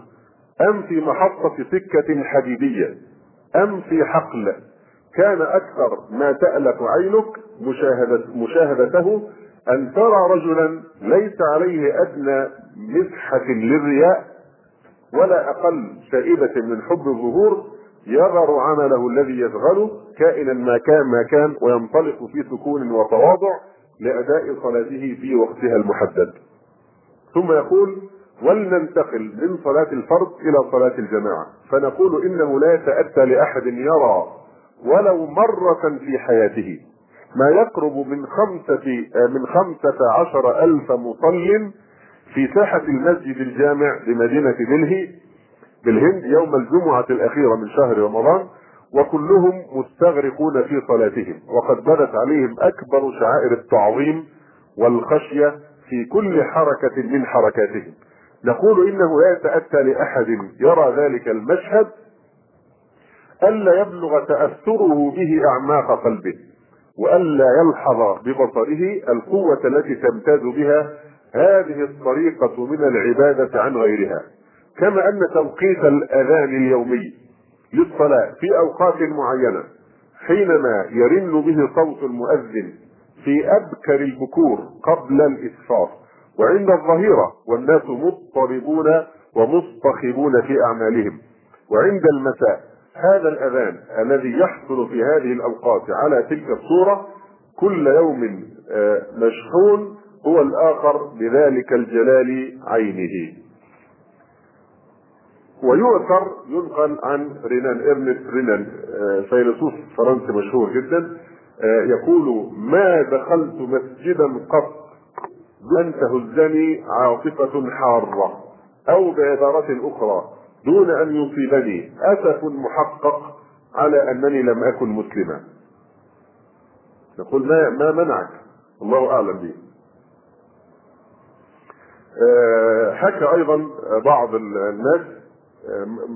أم في محطة سكة حديدية أم في حقل كان أكثر ما تألف عينك مشاهدة مشاهدته أن ترى رجلا ليس عليه أدنى مسحة للرياء ولا أقل شائبة من حب الظهور يظهر عمله الذي يشغله كائنا ما كان ما كان وينطلق في سكون وتواضع لأداء صلاته في وقتها المحدد. ثم يقول ولننتقل من صلاة الفرد إلى صلاة الجماعة. فنقول إنه لا يتأتى لأحد يرى ولو مرة في حياته. ما يقرب من خمسة من خمسة عشر ألف مصل في ساحة المسجد الجامع بمدينة دلهي بالهند يوم الجمعة الأخيرة من شهر رمضان وكلهم مستغرقون في صلاتهم وقد بدت عليهم أكبر شعائر التعظيم والخشية في كل حركة من حركاتهم. نقول إنه لا يتأتى لأحد يرى ذلك المشهد ألا يبلغ تأثره به أعماق قلبه وألا يلحظ ببصره القوة التي تمتاز بها هذه الطريقة من العبادة عن غيرها. كما أن توقيت الأذان اليومي للصلاة في أوقات معينة حينما يرن به صوت المؤذن في أبكر البكور قبل الإسفار. وعند الظهيرة والناس مضطربون ومصطخبون في أعمالهم. وعند المساء هذا الأذان الذي يحصل في هذه الأوقات على تلك الصورة كل يوم مشحون هو الآخر بذلك الجلال عينه. ويؤثر ينقل عن رينان ارنست رينان فيلسوف فرنسي مشهور جدا يقول ما دخلت مسجدا قط لن تهزني عاطفة حارة أو بعبارة أخرى دون أن يصيبني أسف محقق على أنني لم أكن مسلما. يقول ما ما منعك؟ الله أعلم به آه، حكى أيضا بعض الناس آه،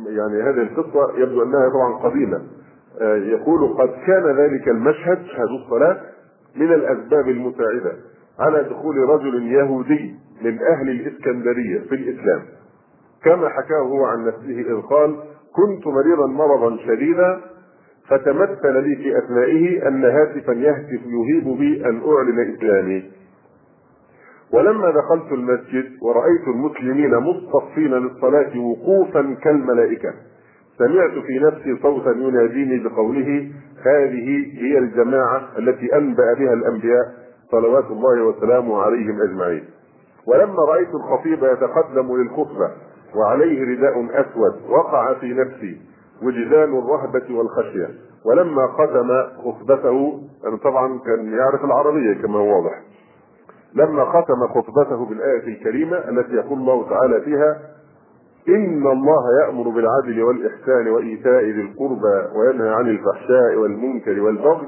يعني هذه القصة يبدو أنها طبعا قديمه آه، يقول قد كان ذلك المشهد شهد الصلاة من الأسباب المساعده على دخول رجل يهودي من أهل الإسكندرية في الإسلام. كما حكاه هو عن نفسه إذ قال كنت مريضا مرضا شديدا فتمثل لي في أثنائه أن هاتفا يهتف يهيب بي أن أعلن إسلامي. ولما دخلت المسجد ورأيت المسلمين مصطفين للصلاة وقوفا كالملائكة. سمعت في نفسي صوتا يناديني بقوله هذه هي الجماعة التي أنبأ بها الأنبياء صلوات الله وسلامه عليهم أجمعين. ولما رأيت الخطيب يتقدم للخطبة وعليه رداء أسود وقع في نفسي وجدان الرهبة والخشية. ولما ختم خطبته أنا طبعا كان يعرف العربية كما هو واضح. لما ختم خطبته بالآية الكريمة التي يقول الله تعالى فيها إن الله يأمر بالعدل والإحسان وإيتاء ذي القربى وينهى عن الفحشاء والمنكر والبغي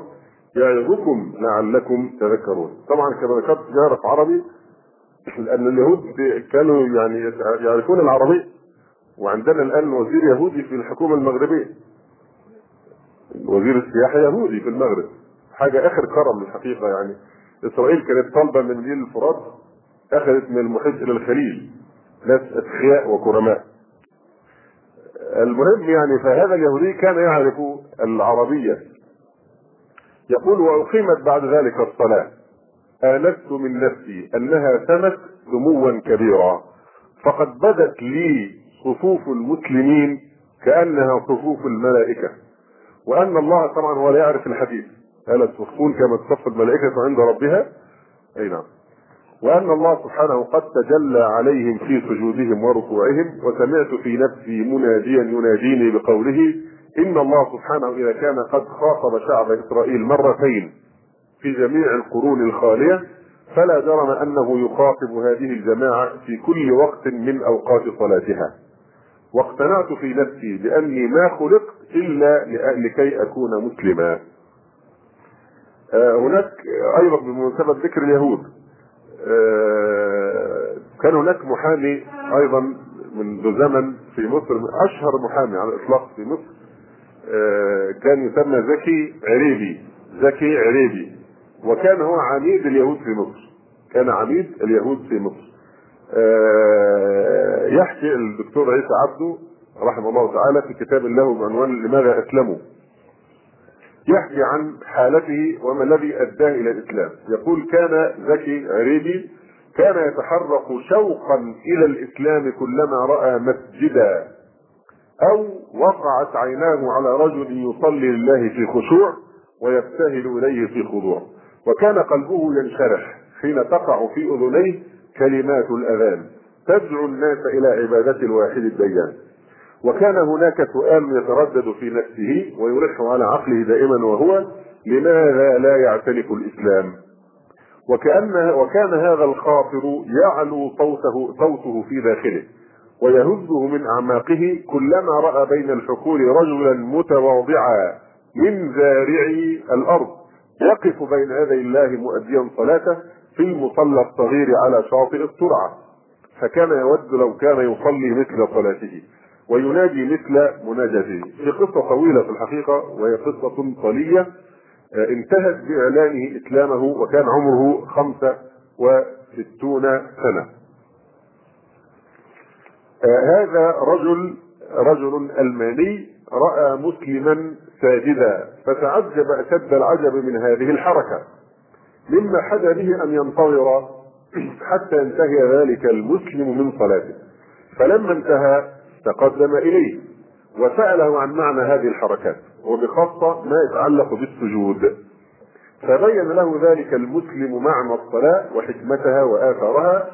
يعظكم لعلكم تذكرون. طبعا كما ذكرت يعرف عربي لأن اليهود كانوا يعني يعرفون العربية وعندنا الآن وزير يهودي في الحكومة المغربية. وزير السياحة يهودي في المغرب. حاجة آخر كرم الحقيقة يعني. إسرائيل كانت طالبة من نيل الفرات أخذت من المحيط إلى الخليل ناس اتقياء وكرماء. المهم يعني فهذا اليهودي كان يعرف العربية. يقول وأقيمت بعد ذلك الصلاة. آنست من نفسي أنها سنت سموا كبيرا. فقد بدت لي صفوف المسلمين كأنها صفوف الملائكة. وأن الله طبعا هو لا يعرف الحديث. ألا تصفون كما تصف الملائكة عند ربها. أي نعم. وأن الله سبحانه قد تجلى عليهم في سجودهم وركوعهم وسمعت في نفسي مناديا يناديني بقوله إن الله سبحانه إذا كان قد خاطب شعب إسرائيل مرتين في جميع القرون الخالية فلا جرم أنه يخاطب هذه الجماعة في كل وقت من أوقات صلاتها. واقتنعت في نفسي بأني ما خلقت إلا لكي أكون مسلما. هناك أيضا بمناسبة ذكر اليهود كان هناك محامي أيضا منذ زمن في مصر أشهر محامي على الإطلاق في مصر كان يسمى زكي عريبي زكي عريبي وكان هو عميد اليهود في مصر كان عميد اليهود في مصر. يحكي الدكتور عيسى عبده رحمه الله تعالى في كتاب له بعنوان لماذا أسلموا. يحكي عن حالته وما الذي اداه إلى الإسلام. يقول كان زكي عريبي كان يتحرك شوقا إلى الإسلام كلما رأى مسجدا أو وقعت عيناه على رجل يصلي لله في خشوع ويبتهل إليه في خضوع. وكان قلبه ينشرح حين تقع في أذنيه كلمات الأذان. تدعو الناس إلى عبادة الواحد الديان. وكان هناك سؤال يتردد في نفسه ويلح على عقله دائما وهو لماذا لا يعتنق الإسلام؟ وكأن وكان هذا الخاطر يعلو صوته صوته في داخله ويهزه من أعماقه كلما رأى بين الحقول رجلا متواضعا من زارعي الأرض يقف بين يدي الله مؤديا صلاته في المصلى الصغير على شاطئ الترعه فكان يود لو كان يصلي مثل صلاته وينادي مثل مناجاته. في قصة طويلة في الحقيقة وهي قصة طلية انتهت بإعلانه إسلامه وكان عمره خمسة وستون سنة. هذا رجل رجل ألماني رأى مسلما ساجدا فتعجب أشد العجب من هذه الحركة. مما حدا به أن ينتظر حتى ينتهي ذلك المسلم من صلاته. فلما انتهى تقدم إليه وسأله عن معنى هذه الحركات وبخاصة ما يتعلق بالسجود. فبين له ذلك المسلم معنى الصلاة وحكمتها واثرها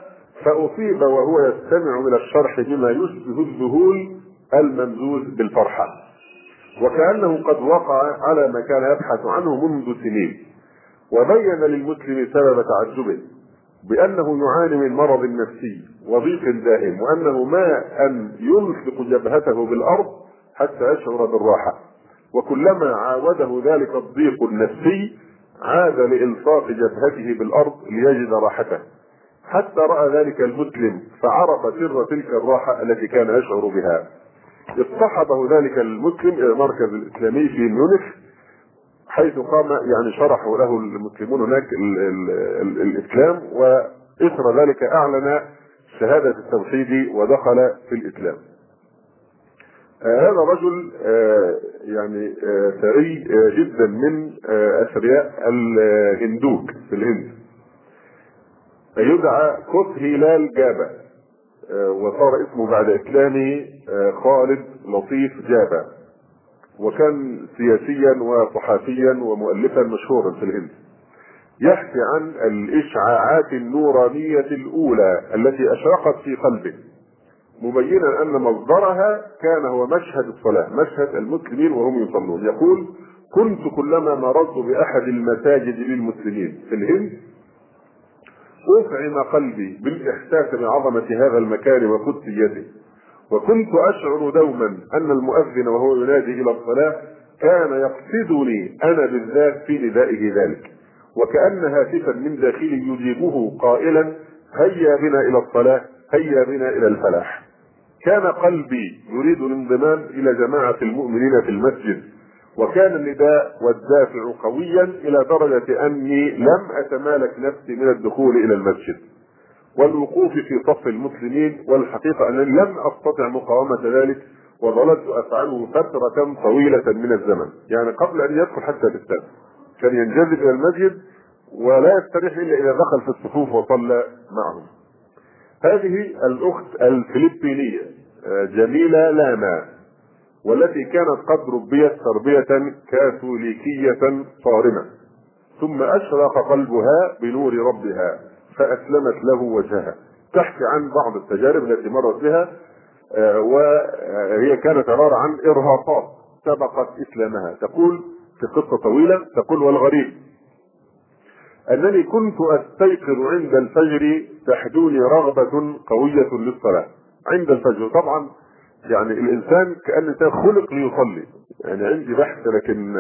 فأصيب وهو يستمع إلى الشرح بما يشبه الذهول الممزوج بالفرحة. وكأنه قد وقع على ما كان يبحث عنه منذ سنين. وبين للمسلم سبب تعجبه. بأنه يعاني من مرض نفسي وضيق دائم وأنه ما أن يلصق جبهته بالأرض حتى يشعر بالراحة. وكلما عاوده ذلك الضيق النفسي عاد لإلصاق جبهته بالأرض ليجد راحته. حتى رأى ذلك المسلم فعرف سر تلك الراحة التي كان يشعر بها. اصطحبه ذلك المسلم إلى المركز الإسلامي في ميونخ حيث قام يعني شرحوا له المسلمون هناك ال ال ال الإسلام وإثر ذلك أعلن شهادة التوحيد ودخل في الإسلام. آه هذا رجل آه يعني آه ثري جدا من أثرياء الهندوك في الهند. يدعى كوت هلال جابا وصار اسمه بعد إسلامه خالد لطيف جابا وكان سياسيا وصحفيا ومؤلفا مشهورا في الهند. يحكي عن الإشعاعات النورانية الأولى التي أشرقت في قلبه مبينا أن مصدرها كان هو مشهد الصلاة مشهد المسلمين وهم يصلون. يقول كنت كلما مررت بأحد المساجد للمسلمين في الهند أفعم قلبي بالإحساس بعظمة هذا المكان وقدسيته. وكنت أشعر دوما أن المؤذن وهو ينادي إلى الصلاة كان يقصدني أنا بالذات في ندائه ذلك. وكأن هاتفا من داخلي يجيبه قائلا هيا بنا إلى الصلاة هيا بنا إلى الفلاح. كان قلبي يريد الانضمام إلى جماعة المؤمنين في المسجد وكان النداء والدافع قويا إلى درجة أني لم أتمالك نفسي من الدخول إلى المسجد. والوقوف في صف المسلمين والحقيقة أنني لم أستطع مقاومة ذلك وظللت افعله فترة طويلة من الزمن. يعني قبل أن يدخل حتى الإسلام. كان ينجذب إلى المسجد ولا يستريح إلا إذا دخل في الصفوف وصلى معهم. هذه الأخت الفلبينية جميلة لاما والتي كانت قد ربيت تربية كاثوليكية صارمة. ثم أشرق قلبها بنور ربها. فأسلمت له وجهها تحكي عن بعض التجارب التي مرت بها وهي كانت عبارة عن إرهاقات سبقت إسلامها. تقول في قصة طويلة تقول والغريب أنني كنت أستيقظ عند الفجر تحدوني رغبة قوية للصلاة. عند الفجر طبعا يعني الإنسان كأن الإنسان خلق ليصلي. يعني عندي بحث لكن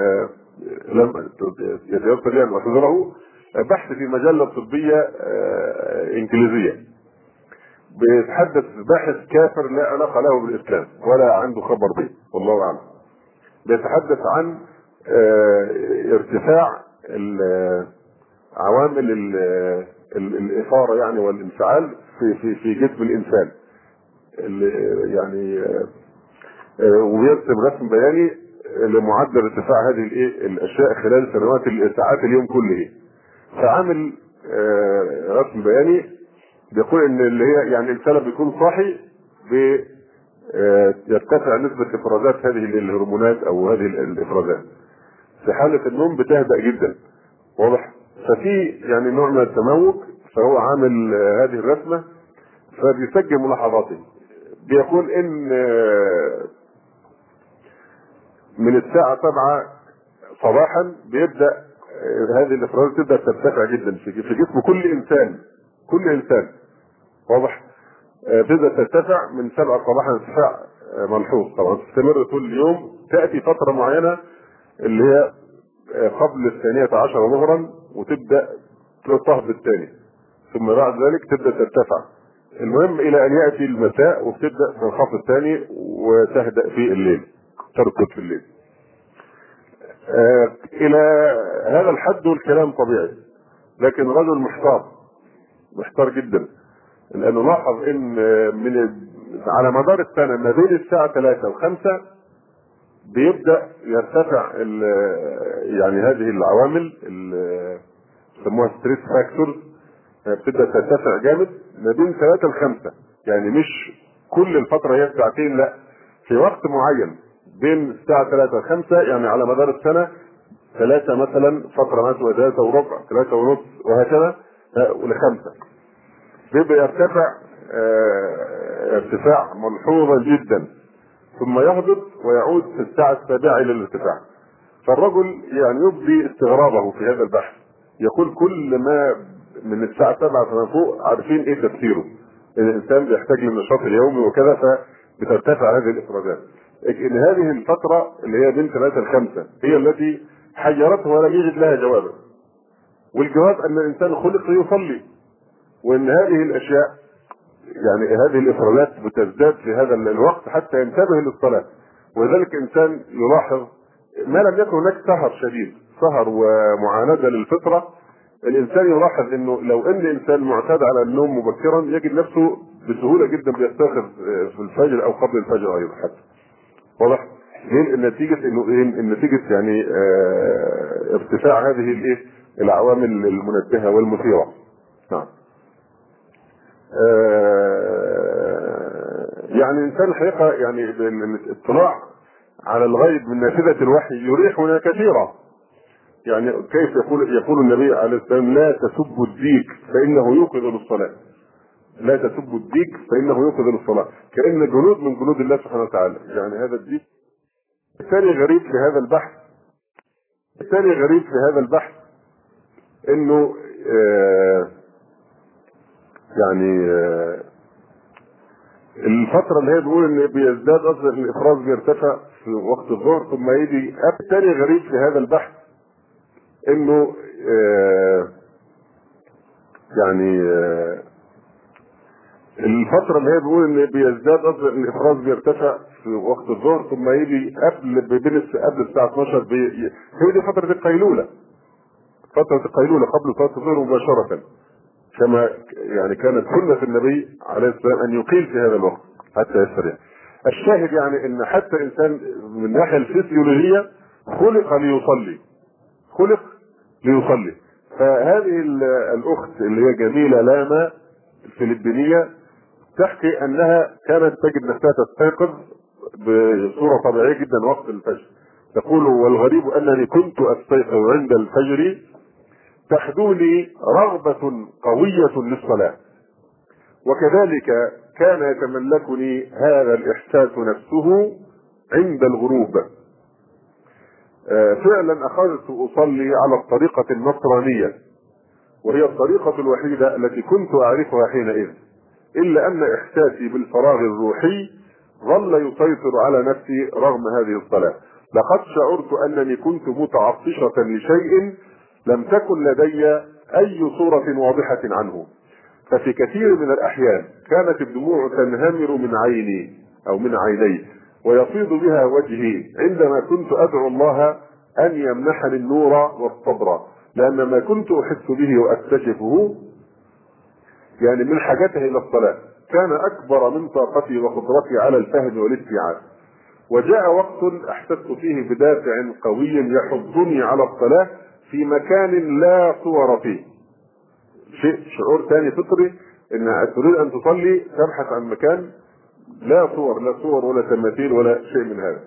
لم يتيسر لي ان احضره بحث في مجلة طبية إنجليزية. بيتحدث باحث كافر لا علاقة له بالإسلام ولا عنده خبر به والله أعلم. بيتحدث عن ارتفاع عوامل الإثارة يعني والانفعال في في في جسم الإنسان. يعني ويرسم رسم بياني لمعدل ارتفاع هذه الإيه الأشياء خلال سنوات ساعات اليوم كله. فعامل رسم بياني بيقول إن اللي هي يعني الانسان بيكون صاحي يرتفع نسبة إفرازات هذه الهرمونات أو هذه الإفرازات. في حالة النوم بتهدأ جدا. واضح؟ ففي يعني نوع من التموج فهو عامل هذه الرسمة فبيسجل ملاحظاته. بيقول إن من الساعة سبعة صباحا بيبدأ هذه الافرازات تبدأ ترتفع جدا في جسم كل إنسان. كل إنسان. واضح؟ تبدأ ترتفع من سبعة صباحا ارتفاع ملحوظ طبعا. تستمر طول اليوم. تأتي فترة معينة اللي هي قبل الثانية عشر ظهرا وتبدأ تهبط الثاني. ثم بعد ذلك تبدأ ترتفع. المهم إلى أن يأتي المساء وبتبدا تنخفض ثاني وتهدأ في الليل. تركض في الليل. آه إلى هذا الحد والكلام طبيعي لكن رجل محتار محتار جدا لأنه لاحظ إن من على مدار السنة ما بين الساعة 3 و5 بيبدأ يرتفع يعني هذه العوامل يسموها stress factors بتبدأ ترتفع جامد ما بين ثلاثة لخمسة يعني مش كل الفترة هي ساعتين لا في وقت معين بين الساعة ثلاثة لخمسة يعني على مدار السنة ثلاثة مثلا فترة مثلا ثلاثة وربع ثلاثة ونص وهكذا ولخمسة بيبقى يرتفع آه ارتفاع ملحوظا جدا ثم يهبط ويعود في الساعة السابعة إلى الارتفاع. فالرجل يعني يبدي استغرابه في هذا البحث. يقول كل ما من الساعة 7 فما فوق عارفين إيه تفسيره. الإنسان بيحتاج للنشاط اليومي وكذا فبترتفع هذه الافرازات إن هذه الفترة اللي هي بين 3 ل 5 هي التي حيرته ولم يجد لها جوابا. والجواب أن الإنسان خلق ليصلي. وإن هذه الأشياء يعني هذه الإفرادات بتزداد في هذا الوقت حتى ينتبه للصلاة. ولذلك إنسان يلاحظ ما لم يكن هناك سهر شديد سهر ومعانده للفطرة. الإنسان يلاحظ إنه لو أن انسان معتاد على النوم مبكرا يجد نفسه بسهولة جدا بيستيقظ في الفجر أو قبل الفجر أيضا حتى. واضح؟ ليه؟ نتيجه إنه إيه؟ نتيجه يعني آه ارتفاع هذه الإيه؟ العوامل المنبهه والمثيرة. نعم. آه يعني الانسان الحقيقة يعني الاطلاع على الغيب من نافذة الوحي يريحنا كثيرا. يعني كيف يقول يقول النبي عليه السلام لا تسبوا الديك فإنه يوقظ للصلاة. لا تسبوا الديك فإنه يوقظ للصلاه، كأن جنود من جنود الله سبحانه وتعالى، يعني هذا الديك الثاني غريب في هذا البحث. الثاني غريب في هذا البحث إنه آه يعني آه الفترة اللي هي بيقول إن بيزداد أصلا الإفراز بيرتفع في وقت الظهر ثم يجي الثاني غريب في هذا البحث إنه آه يعني آه الفترة اللي هي بيقول إن بيزداد أصلا الافراز بيرتفع في وقت الظهر ثم يجي قبل بين قبل الساعة 12 بي... هي دي فترة القيلولة. فترة القيلولة قبل صلاة الظهر مباشرة. كما يعني كانت سنة النبي عليه السلام أن يقيل في هذا الوقت حتى يستريح الشاهد يعني إن حتى الانسان من الناحية الفسيولوجية خلق ليصلي. خلق ليصلي. فهذه الأخت اللي هي جميلة لاما الفلبينية تحكي أنها كانت تجد نفسها تستيقظ بصورة طبيعية جدا وقت الفجر. تقول والغريب أنني كنت أستيقظ عند الفجر تحدوني رغبة قوية للصلاة. وكذلك كان يتملكني هذا الإحساس نفسه عند الغروب. فعلا أخذت أصلي على الطريقة النصرانية وهي الطريقة الوحيدة التي كنت أعرفها حينئذ. إلا أن إحساسي بالفراغ الروحي ظل يسيطر على نفسي رغم هذه الصلاة. لقد شعرت أنني كنت متعطشة لشيء لم تكن لدي أي صورة واضحة عنه. ففي كثير من الأحيان كانت الدموع تنهمر من عيني أو من عيني ويفيض بها وجهي عندما كنت أدعو الله أن يمنحني النور والصبر لأن ما كنت أحس به وأكتشفه يعني من حاجته إلى الصلاة. كان أكبر من طاقتي وقدرتي على الفهم والاستيعاب وجاء وقت أحسست فيه بدافع قوي يحضني على الصلاة في مكان لا صور فيه. شيء شعور ثاني فطري إن تريد أن تصلي تبحث عن مكان لا صور لا صور ولا تماثيل ولا شيء من هذا.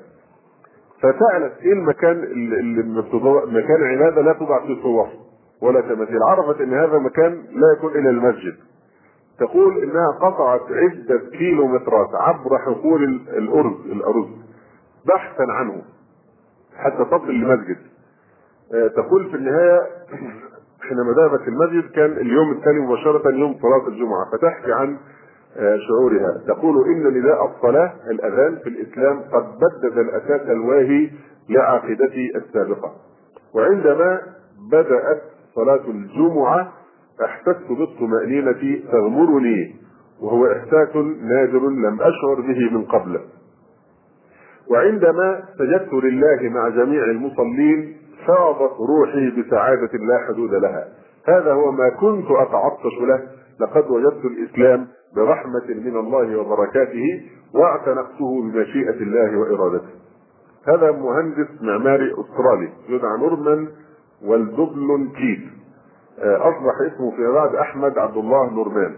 فسالت إيه المكان اللي مكان عبادة لا توضع فيه صور ولا تماثيل. عرفت إن هذا مكان لا يكون إلا المسجد. تقول إنها قطعت عدة كيلومترات عبر حقول الأرز الأرز بحثا عنه حتى تصل لمسجد تقول في النهاية حينما ذهبت المسجد كان اليوم الثاني مباشرة يوم صلاة الجمعة. فتحكي عن شعورها. تقول إن نداء الصلاة الأذان في الإسلام قد بدد الأساس الواهي لعقيدتي السابقة. وعندما بدأت صلاة الجمعة أحسست بالطمانينه تغمرني وهو إحساس نادر لم أشعر به من قبل وعندما سجدت لله مع جميع المصلين فاضت روحي بسعادة لا حدود لها هذا هو ما كنت أتعطش له لقد وجدت الإسلام برحمة من الله وبركاته واعتنقته بمشيئة الله وإرادته. هذا مهندس معماري أسترالي يدعى نورمان والدبلون كيد. أصبح اسمه فيما بعد أحمد عبد الله نورمان.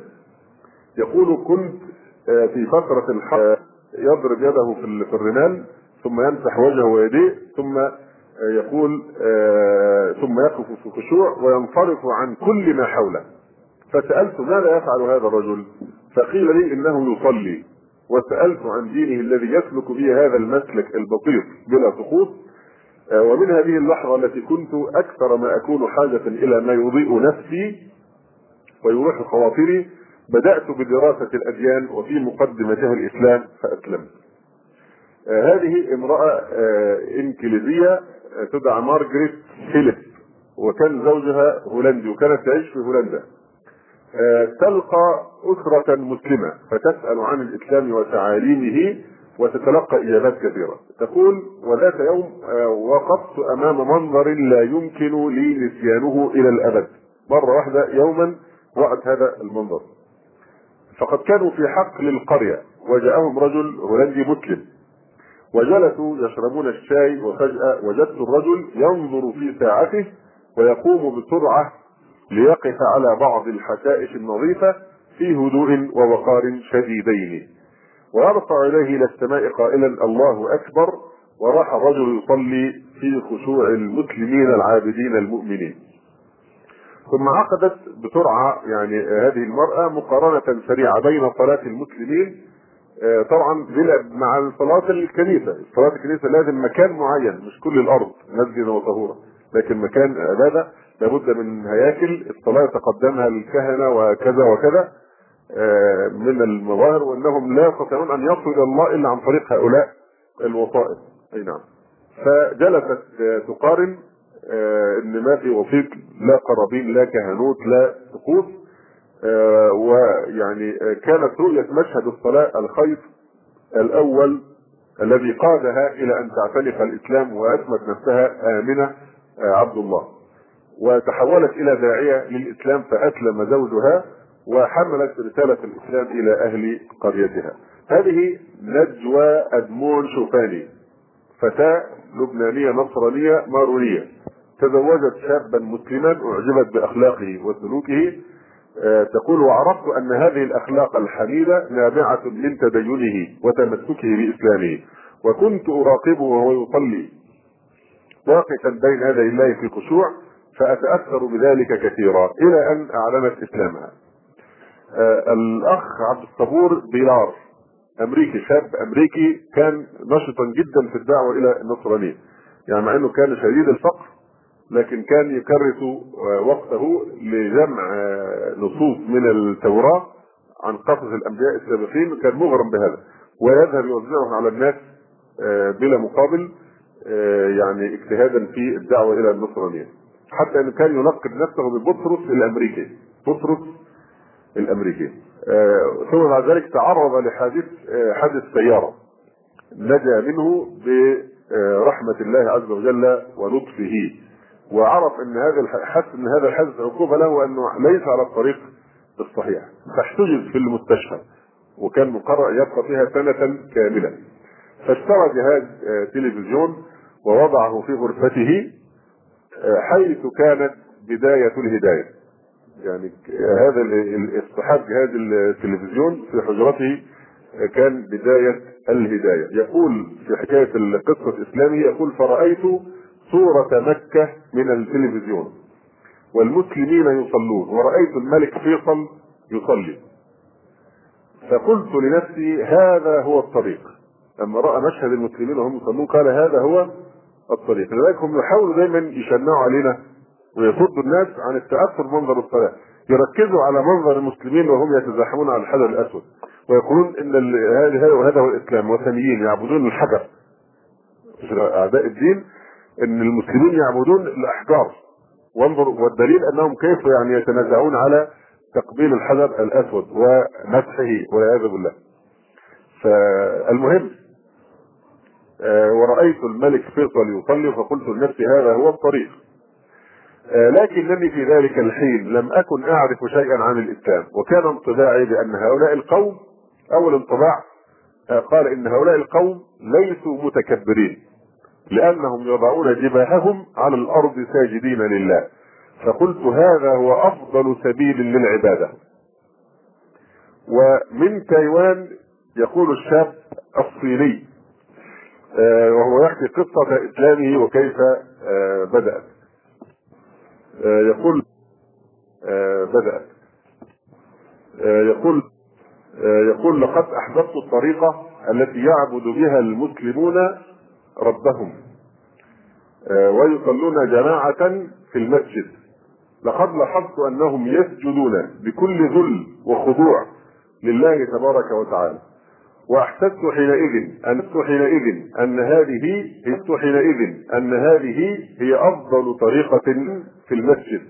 يقول كنت في فترة الحرب يضرب يده في الرمال ثم يمسح وجهه ويديه ثم يقول ثم يقف في خشوع وينصرف عن كل ما حوله. فسألت ماذا يفعل هذا الرجل؟ فقيل لي إنه يصلي وسألت عن دينه الذي يسلك به هذا المسلك البسيط بلا سقوط ومن هذه اللحظة التي كنت أكثر ما أكون حاجة إلى ما يضيء نفسي ويروح خواطري بدأت بدراسة الأديان وفي مقدمتها الإسلام فأسلمت. هذه امرأة إنجليزية تدعى مارجريت فيليب وكان زوجها هولندي وكانت تعيش في هولندا آه، تلقى أسرة مسلمة فتسأل عن الإسلام وتعاليمه وتتلقى إجابات كثيرة. تقول وذات يوم آه، وقفت أمام منظر لا يمكن لي نسيانه إلى الأبد. مرة واحدة يوما رأت هذا المنظر. فقد كانوا في حقل القرية وجاءهم رجل هولندي مسلم. وجلسوا يشربون الشاي وفجأة وجدت الرجل ينظر في ساعته ويقوم بسرعة ليقف على بعض الحشائش النظيفة في هدوء ووقار شديدين. ويرفع إليه إلى السماء قائلا الله أكبر. وراح الرجل يصلي في خشوع المسلمين العابدين المؤمنين. ثم عقدت بسرعة يعني هذه المرأة مقارنة سريعة بين صلاة المسلمين آه، طبعا مع صلاة الكنيسة، صلاة الكنيسة لازم مكان معين مش كل الأرض مسجد وطهورة، لكن مكان عبادة لابد من هياكل الصلاة يتقدمها الكهنة وكذا وكذا. من المظاهر وأنهم لا يستطيعون أن يصلوا إلى الله إلا عن طريق هؤلاء الوسائط. أي نعم. فجلست تقارن آه، إن ما في وسيط لا قرابين لا كهنوت لا طقوس آه، ويعني كانت رؤية مشهد الصلاة الخيط الأول الذي قادها إلى أن تعتنق الإسلام وأثبت نفسها آمنة عبد الله. وتحولت إلى داعية للإسلام فأسلم زوجها وحملت رسالة الإسلام إلى أهل قريتها. هذه نجوى أدمون شوفاني فتاة لبنانية نصرانية مارونية. تزوجت شابا مسلما أعجبت بأخلاقه وسلوكه. آه، تقول وعرفت أن هذه الأخلاق الحميدة نابعة من تدينه وتمسكه بإسلامه وكنت أراقبه وهو يصلي واقفا بين يدي الله في خشوع فأتأثر بذلك كثيرا إلى أن أعلنت إسلامها. آه الأخ عبد الصبور بيلار أمريكي شاب أمريكي كان نشطا جدا في الدعوة إلى النصرانية. يعني مع أنه كان شديد الفقر لكن كان يكرس آه، وقته لجمع آه، نصوص من التوراة عن قصص الأنبياء السابقين كان مغرم بهذا. ويذهب يوزعه على الناس بلا مقابل يعني اجتهادا في الدعوة إلى النصرانية. حتى إنه كان يلقب نفسه ببطرس الأمريكي. بطرس الامريكي آه ثم بعد ذلك تعرض لحادث آه حادث سيارة نجا منه برحمة الله عز وجل ولطفه. وعرف إن هذا حس إن هذا الحادث عقوبة له وأنه ليس على الطريق الصحيح. فاحتجز في المستشفى وكان مقرر يبقى فيها سنة كاملة. فاشترى جهاز آه تلفزيون ووضعه في غرفته حيث كانت بداية الهداية. يعني هذا اصطحاب جهاز التلفزيون في حجرته كان بداية الهداية. يقول في حكاية القصة الإسلامية يقول فرأيت صورة مكة من التلفزيون والمسلمين يصلون ورأيت الملك فيصل يصلي. فقلت لنفسي هذا هو الطريق. لما رأى مشهد المسلمين وهم يصلون قال هذا هو الطريق. لذلك هم يحاولوا دايما يشنعوا علينا ويصدوا الناس عن التأثر بمنظر الصلاة. يركزوا على منظر المسلمين وهم يتزاحمون على الحجر الأسود. ويقولون إن هذا هو الإسلام وثنيين يعبدون الحجر. أعداء الدين إن المسلمين يعبدون الأحجار. وانظر والدليل أنهم كيف يعني يتنازعون على تقبيل الحجر الأسود ومسحه والعياذ بالله. فالمهم آه، ورأيت الملك فيصل يصلي فقلت لنفسي هذا هو الطريق. لكنني في ذلك الحين. لم أكن أعرف شيئا عن الإسلام. وكان انطباعي بأن هؤلاء القوم أول انطباع آه، قال إن هؤلاء القوم ليسوا متكبرين لأنهم يضعون جباههم على الأرض ساجدين لله. فقلت هذا هو أفضل سبيل للعبادة. ومن تايوان يقول الشاب الصيني آه، وهو يحكي قصة إسلامه وكيف آه، بدأت. آه، يقول بدأت. يقول يقول لقد أحببت الطريقة التي يعبد بها المسلمون ربهم ويصلون جماعة في المسجد. لقد لاحظت أنهم يسجدون بكل ذل وخضوع لله تبارك وتعالى. واحسست حينئذ أحسست حينئذ أن هذه حينئذ أن هذه هي أفضل طريقة في المسجد.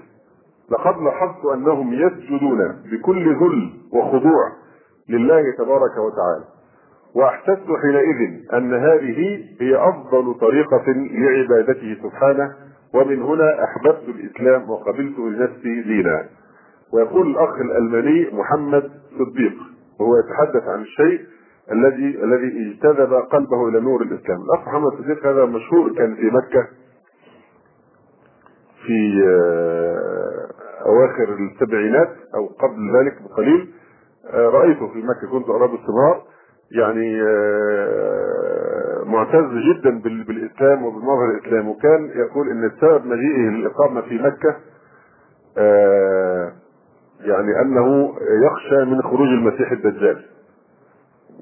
لقد لاحظت أنهم يسجدون بكل ذل وخضوع لله تبارك وتعالى. واحسست حينئذ أن هذه هي أفضل طريقة لعبادته سبحانه ومن هنا أحببت الإسلام وقبلته لنفسي دينا. ويقول الأخ الألماني محمد صديق وهو يتحدث عن الشيء الذي الذي اجتذب قلبه إلى نور الإسلام. الأخ محمد صديق هذا مشهور كان في مكة في أواخر السبعينات أو قبل ذلك بقليل. رأيته في مكة كنت ارى باستمرار يعني معتز جدا بالإسلام وبمظهر الإسلام. وكان يقول إن السبب مجيئه للإقامة في مكة يعني أنه يخشى من خروج المسيح الدجال.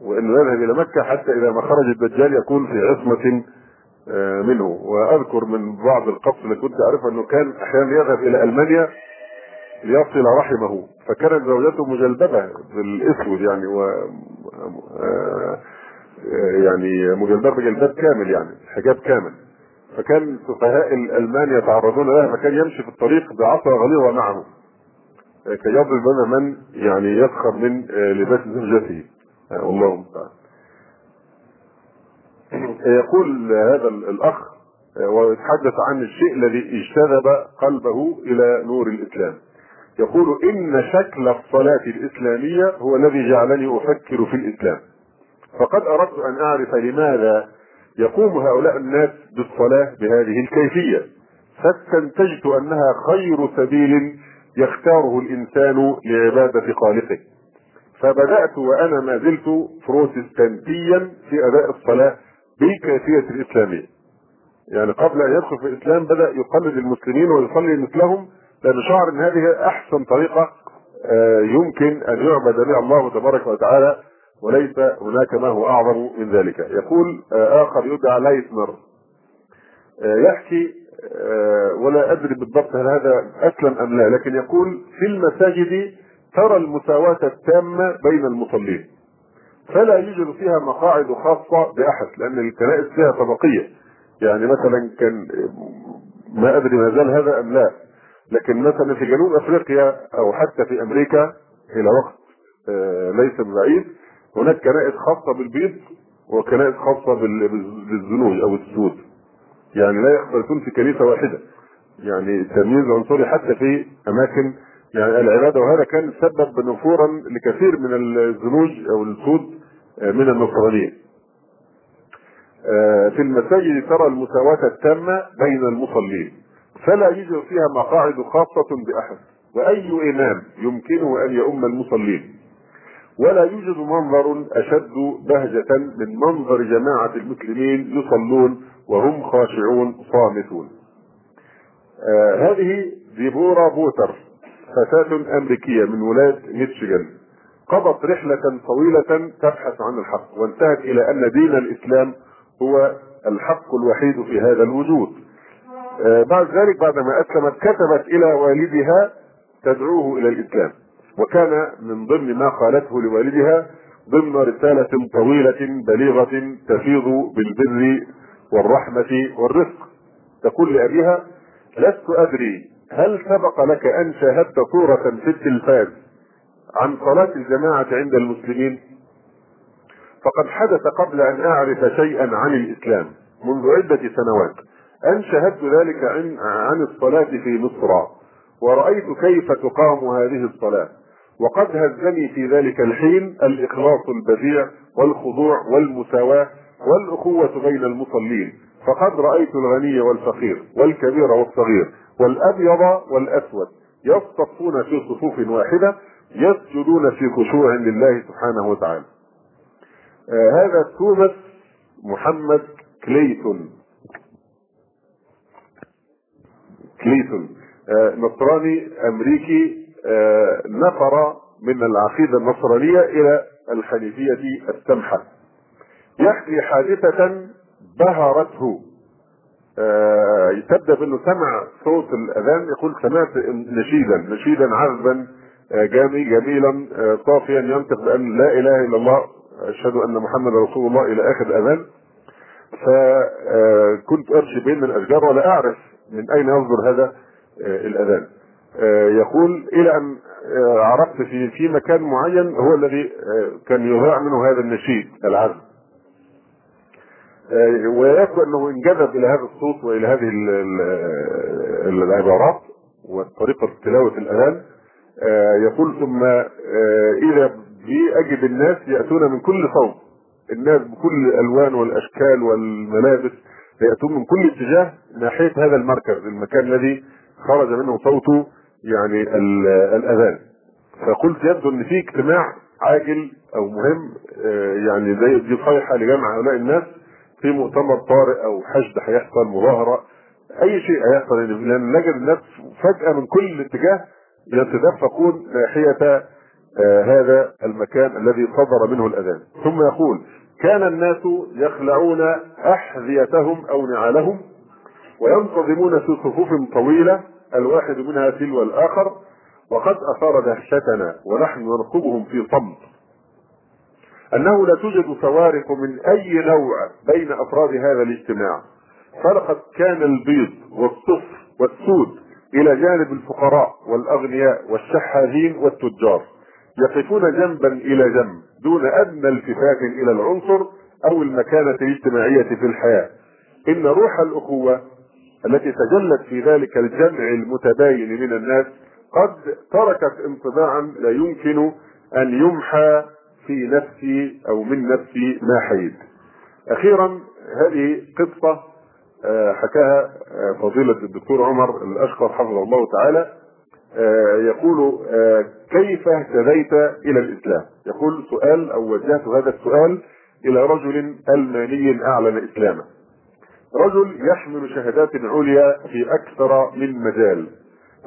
وانه يذهب إلى مكة حتى إذا ما خرج الدجال يكون في عصمة منه. وأذكر من بعض القصص اللي كنت أعرفها إنه كان أحيانا يذهب إلى ألمانيا ليصل رحمه. فكانت زوجته مجلببة بالإسود يعني و يعني مجلببة جلباب كامل يعني حجاب كامل. فكان سفهاء الألمان يتعرضون لها فكان يمشي في الطريق بعصا غليظة معه. كي يضرب من يعني يسخر من لباس زوجته. والله المستعان يقول هذا الأخ ويتحدث عن الشيء الذي اجتذب قلبه إلى نور الإسلام. يقول إن شكل الصلاة الإسلامية هو الذي جعلني أفكر في الإسلام. فقد أردت أن أعرف لماذا يقوم هؤلاء الناس بالصلاة بهذه الكيفية. فاستنتجت أنها خير سبيل يختاره الإنسان لعبادة خالقه. فبدأت وأنا ما زلت بروتستانتيا في أداء الصلاة بالكيفية الإسلامية. يعني قبل أن يدخل في الإسلام بدأ يقلد المسلمين ويصلي مثلهم لأنه شعر أن هذه أحسن طريقة يمكن أن يعبد بها الله تبارك وتعالى وليس هناك ما هو أعظم من ذلك. يقول آخر يدعى لايتنر يحكي ولا أدري بالضبط هل هذا أسلم أم لا لكن يقول في المساجد ترى المساواة التامة بين المصلين. فلا يوجد فيها مقاعد خاصة بأحد لأن الكنائس فيها طبقية. يعني مثلا كان ما أدري ما زال هذا أم لا لكن مثلا في جنوب أفريقيا أو حتى في أمريكا إلى وقت ليس بعيد هناك كنائس خاصة بالبيض وكنائس خاصة بالزنوج أو السود. يعني لا يختلطون في كنيسة واحدة. يعني تمييز عنصري حتى في أماكن يعني العبادة وهذا كان سبب نفورا لكثير من الزنوج أو السود من النصرانيه في المساجد ترى المساواة التامة بين المصلين فلا يوجد فيها مقاعد خاصة بأحد وأي إمام يمكنه أن يؤم المصلين. ولا يوجد منظر أشد بهجة من منظر جماعة المسلمين يصلون وهم خاشعون صامتون. آه هذه ديبورا بوتر. فتاة أمريكية من ولاية ميتشيغان قضت رحلة طويلة تبحث عن الحق وانتهت إلى أن دين الإسلام هو الحق الوحيد في هذا الوجود. بعد ذلك بعدما أسلمت كتبت إلى والدها تدعوه إلى الإسلام. وكان من ضمن ما قالته لوالدها ضمن رسالة طويلة بليغة تفيض بالبر والرحمة والرفق تقول لأبيها لست أدري هل سبق لك أن شاهدت صورة في التلفاز عن صلاة الجماعة عند المسلمين؟ فقد حدث قبل أن أعرف شيئا عن الإسلام منذ عدة سنوات. أن شاهدت ذلك عن, عن الصلاة في مصر ورأيت كيف تقام هذه الصلاة. وقد هزني في ذلك الحين الإخلاص البديع والخضوع والمساواة والأخوة بين المصلين. فقد رأيت الغني والفقير والكبير والصغير. والأبيض والأسود. يصطفون في صفوف واحدة يسجدون في خشوع لله سبحانه وتعالى. آه هذا توماس محمد كليتون. كليتون. آه نصراني أمريكي آه نفر من العقيدة النصرانية إلى الحنيفية السمحة. يحكي حادثة بهرته. آه تبدأ بانه سمع صوت الأذان يقول سمعت نشيدا نشيدا عذبا جامي جميلا صافيا ينطق بأن لا إله إلا الله أشهد أن محمد رسول الله إلى آخر الأذان. فكنت امشي بين الاشجار ولا أعرف من أين يصدر هذا آه، الأذان. آه، يقول إلى أن آه، عرفت في في مكان معين هو الذي كان يذاع منه هذا النشيد العذب. ويبدو أنه انجذب إلى هذا الصوت وإلى هذه العبارات وطريقة تلاوة الاذان يقول ثم اذا بي اجد الناس يأتون من كل صوت الناس بكل الالوان والأشكال والملابس يأتون من كل اتجاه ناحية هذا المركز المكان الذي خرج منه صوت يعني الاذان فقلت يبدو أن في اجتماع عاجل أو مهم آه، يعني زي دي صيحة لجمع هؤلاء الناس في مؤتمر طارئ أو حشد هيحصل مظاهرة أي شيء هيحصل لأن نجد الناس فجأة من كل اتجاه يتدفقون ناحية آه هذا المكان الذي صدر منه الأذان. ثم يقول كان الناس يخلعون أحذيتهم أو نعالهم وينتظمون في صفوف طويلة الواحد منها تلو الآخر وقد أثار دهشتنا ونحن نرقبهم في صمت أنه لا توجد فوارق من أي نوع بين أفراد هذا الاجتماع. فلقد كان البيض والصفر والسود إلى جانب الفقراء والأغنياء والشحاذين والتجار يقفون جنبا إلى جنب دون أدنى التفات إلى العنصر أو المكانة الاجتماعية في الحياة. إن روح الأخوة التي تجلت في ذلك الجمع المتباين من الناس قد تركت انطباعا لا يمكن أن يمحى في نفسي أو من نفسي ما حيد. أخيرا هذه قصة آه، حكاها آه، فضيلة الدكتور عمر الأشقر حفظه الله تعالى. آه، يقول كيف اهتديت إلى الإسلام؟ يقول سؤال أو وجهت هذا السؤال إلى رجل ألماني أعلن إسلامه. رجل يحمل شهادات عليا في أكثر من مجال.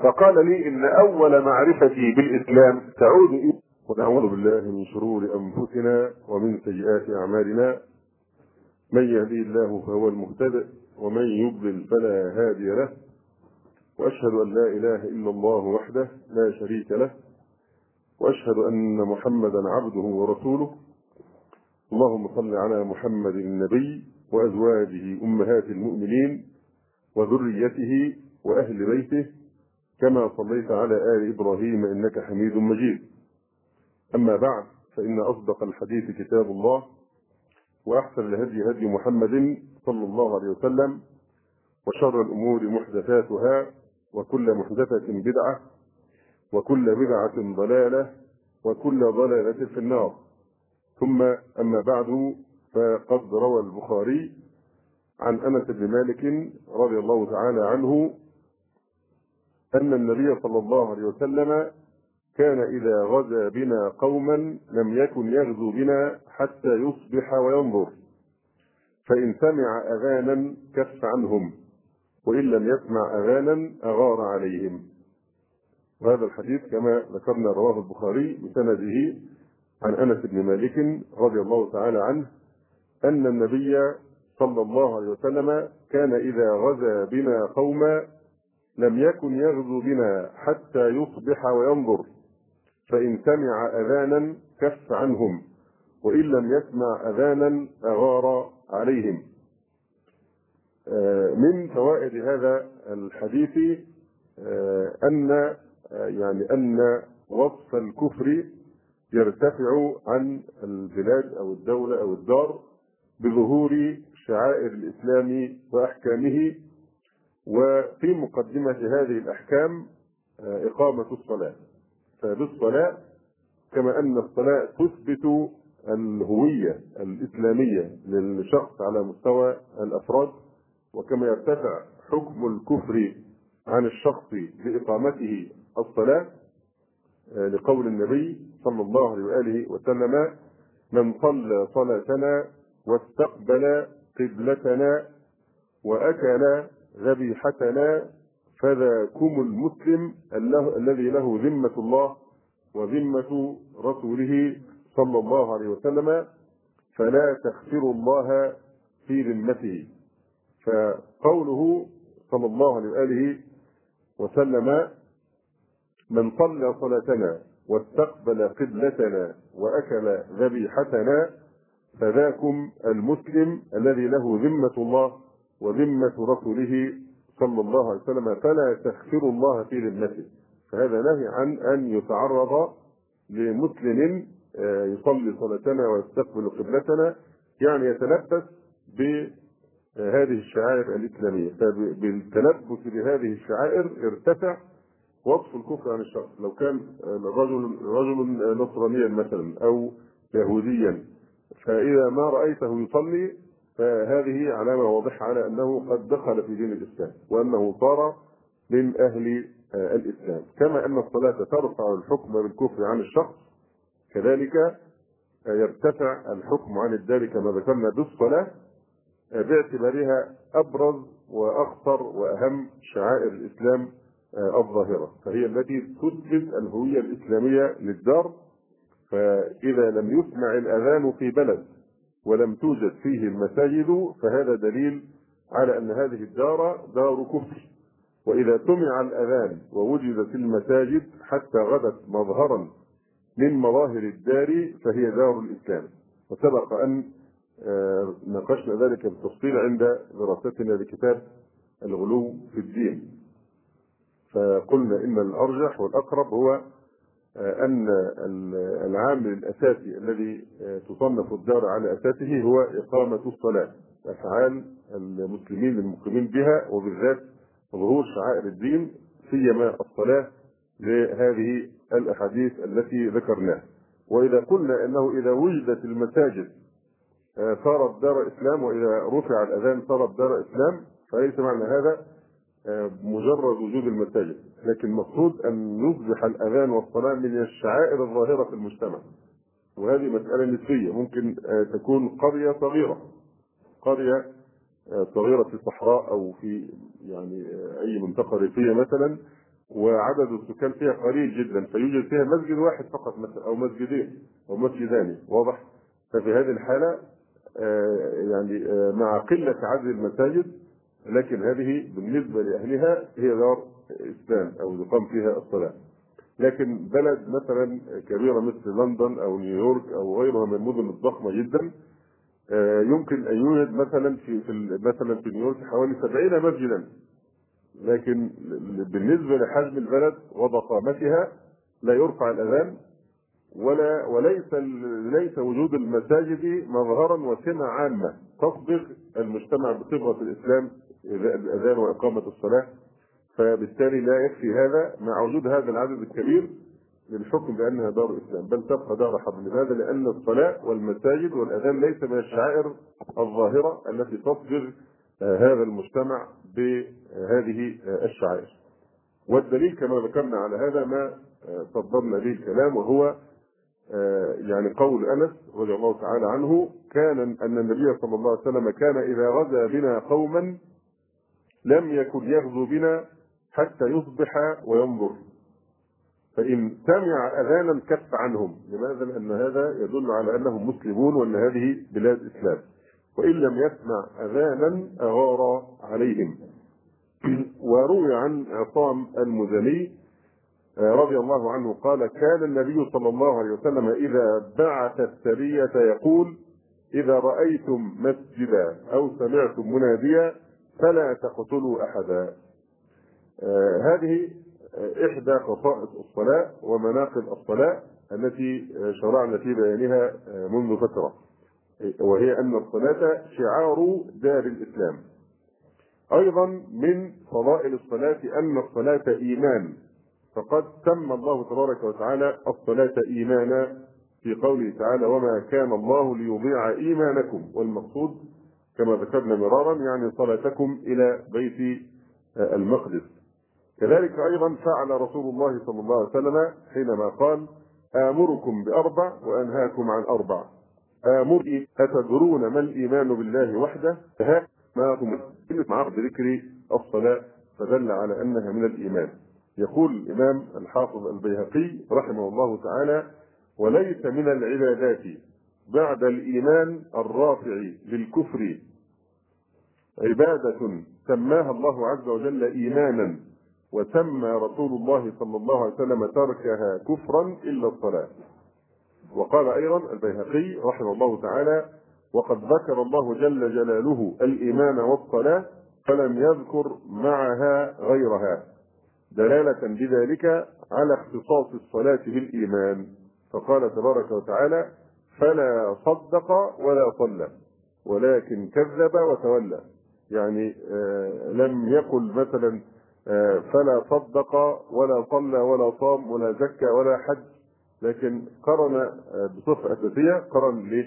فقال لي إن أول معرفتي بالإسلام تعود إلى ونعوذ بالله من شرور أنفسنا ومن سيئات أعمالنا. من يهدي الله فهو المهتدئ ومن يضلل فلا هادي له. وأشهد أن لا إله إلا الله وحده لا شريك له. وأشهد أن محمدا عبده ورسوله. اللهم صل على محمد النبي وأزواجه أمهات المؤمنين وذريته وأهل بيته كما صليت على آل إبراهيم إنك حميد مجيد. أما بعد فإن أصدق الحديث كتاب الله وأحسن الهدي هدي محمد صلى الله عليه وسلم وشر الأمور محدثاتها وكل محدثة بدعة وكل بدعة ضلالة وكل ضلالة في النار. ثم أما بعد فقد روى البخاري عن أنس بن مالك رضي الله تعالى عنه أن النبي صلى الله عليه وسلم كان إذا غزا بنا قوما لم يكن يغزو بنا حتى يصبح وينظر. فإن سمع أذانا كف عنهم وإن لم يسمع أذانا أغار عليهم. وهذا الحديث كما ذكرنا رواه البخاري بسنده عن أنس بن مالك رضي الله تعالى عنه أن النبي صلى الله عليه وسلم كان إذا غزا بنا قوما لم يكن يغزو بنا حتى يصبح وينظر. فإن سمع أذانا كف عنهم وإن لم يسمع أذانا أغار عليهم. آه، من فوائد هذا الحديث آه، أن آه، يعني أن وصف الكفر يرتفع عن البلاد أو الدولة أو الدار بظهور شعائر الإسلام وأحكامه. وفي مقدمة هذه الأحكام إقامة الصلاة. فبالصلاة كما أن الصلاة تثبت الهوية الإسلامية للشخص على مستوى الأفراد وكما يرتفع حكم الكفر عن الشخص بإقامته الصلاة آه، لقول النبي صلى الله عليه وآله وسلم من صلى صلاتنا واستقبل قبلتنا وأكل ذبيحتنا فذاكم المسلم الذي له ذمة الله وذمة رسوله صلى الله عليه وسلم فلا تخسروا الله في ذمته. فقوله صلى الله عليه وآله وسلم من صلى صلاتنا واستقبل قبلتنا وأكل ذبيحتنا فذاكم المسلم الذي له ذمة الله وذمة رسوله صلى الله عليه وسلم فلا تخفروا الله في ذمته. فهذا نهي عن أن يتعرض لمسلم آه، يصلي صلاتنا ويستقبل قبلتنا يعني يتلبس بهذه الشعائر الإسلامية. فبالتلبس بهذه الشعائر ارتفع وصف الكفر عن الشخص لو كان رجل رجل نصرانيا مثلا أو يهوديا فإذا ما رأيته يصلي فهذه علامة واضحة على أنه قد دخل في دين الإسلام وأنه صار من أهل الإسلام. كما أن الصلاة ترفع الحكم بالكفر عن الشخص كذلك يرتفع الحكم عن الدار كما ذكرنا بالصلاة باعتبارها أبرز وأخطر وأهم شعائر الإسلام الظاهرة. فهي التي تثبت الهوية الإسلامية للدار فإذا لم يسمع الأذان في بلد ولم توجد فيه المساجد فهذا دليل على أن هذه الدار دار كفر. وإذا سمع الأذان ووجدت المساجد حتى غدت مظهرا من مظاهر الدار فهي دار الإسلام. وسبق أن آه، ناقشنا ذلك بالتفصيل عند دراستنا لكتاب الغلو في الدين. فقلنا إن الأرجح والأقرب هو أن العامل الأساسي الذي آه، تصنف الدار على أساسه هو إقامة الصلاة أفعال المسلمين المقيمين بها وبالذات ظهور شعائر الدين سيما الصلاة لهذه الأحاديث التي ذكرناها. وإذا قلنا أنه إذا وجدت المساجد آه، صارت دار إسلام وإذا رفع الأذان صارت دار إسلام فليس معنى هذا مجرد وجود المساجد. لكن المقصود أن يصبح الأذان والصلاة من الشعائر الظاهرة في المجتمع. وهذه مسألة نسبية ممكن آه، تكون قريه صغيرة. قريه آه، صغيرة في الصحراء أو في يعني آه، أي منطقة ريفية مثلا وعدد السكان فيها قليل جدا فيوجد فيها مسجد واحد فقط مثلا أو مسجدين أو مسجدان. واضح؟ ففي هذه الحالة يعني مع قلة عدد المساجد لكن هذه بالنسبة لأهلها هي دار إسلام أو يقام فيها الصلاة. لكن بلد مثلا كبيرة مثل لندن أو نيويورك أو غيرها من المدن الضخمة جدا آه، يمكن أن يوجد مثلا في, مثلا في نيويورك حوالي 70 مسجدا. لكن بالنسبة لحجم البلد وضخامتها لا يرفع الأذان ولا وليس ليس وجود المساجد مظهرا وسمة عامة تصبغ المجتمع بصبغة الإسلام الاذان وإقامة الصلاة فبالتالي لا يكفي هذا مع وجود هذا العدد الكبير للحكم بأنها دار اسلام بل تبقى دار حرب لماذا؟ لأن الصلاة والمساجد والأذان ليس من الشعائر الظاهرة التي تصبغ آه، هذا المجتمع بهذه آه، الشعائر. والدليل كما ذكرنا على هذا ما آه، صدرنا به الكلام وهو يعني قول أنس رضي الله تعالى عنه كان أن النبي صلى الله عليه وسلم كان إذا غزا بنا قوما لم يكن يغزو بنا حتى يصبح وينظر. فإن سمع أذانا كف عنهم. لماذا؟ لأن هذا يدل على أنهم مسلمون وأن هذه بلاد إسلام. وإن لم يسمع أذانا أغار عليهم. وروي عن عصام المزني آه، رضي الله عنه قال كان النبي صلى الله عليه وسلم إذا بعث السرية يقول إذا رأيتم مسجدا أو سمعتم مناديا فلا تقتلوا أحدا. آه هذه إحدى خصائص الصلاة ومناقب الصلاة التي شرعنا في بيانها آه، منذ فترة. وهي أن الصلاة شعار دار الإسلام. أيضا من فضائل الصلاة أن الصلاة إيمان. فقد سمى الله تبارك وتعالى الصلاة إيمانا في قوله تعالى وما كان الله ليضيع إيمانكم والمقصود كما ذكرنا مرارا يعني صلاتكم إلى بيت آه، المقدس. كذلك أيضا فعل رسول الله صلى الله عليه وسلم حينما قال آمركم بأربع وأنهاكم عن أربع. آمر أتدرون ما الإيمان بالله وحده؟ ها ما مع بذكر الصلاة فدل على أنها من الإيمان. يقول الإمام الحافظ البيهقي رحمه الله تعالى وليس من العبادات بعد الإيمان الرافع للكفر عبادة سماها الله عز وجل إيمانا. وسمى رسول الله صلى الله عليه وسلم تركها كفرا إلا الصلاة. وقال أيضا البيهقي رحمه الله تعالى وقد ذكر الله جل جلاله الإيمان والصلاة فلم يذكر معها غيرها دلالة بذلك على اختصاص الصلاة بالإيمان. فقال تبارك وتعالى فلا صدق ولا صلى ولكن كذب وتولى. يعني آه لم يقل مثلا فلا صدق ولا صلى ولا صام ولا زكى ولا حج. لكن قرن آه بصفة أساسية قرن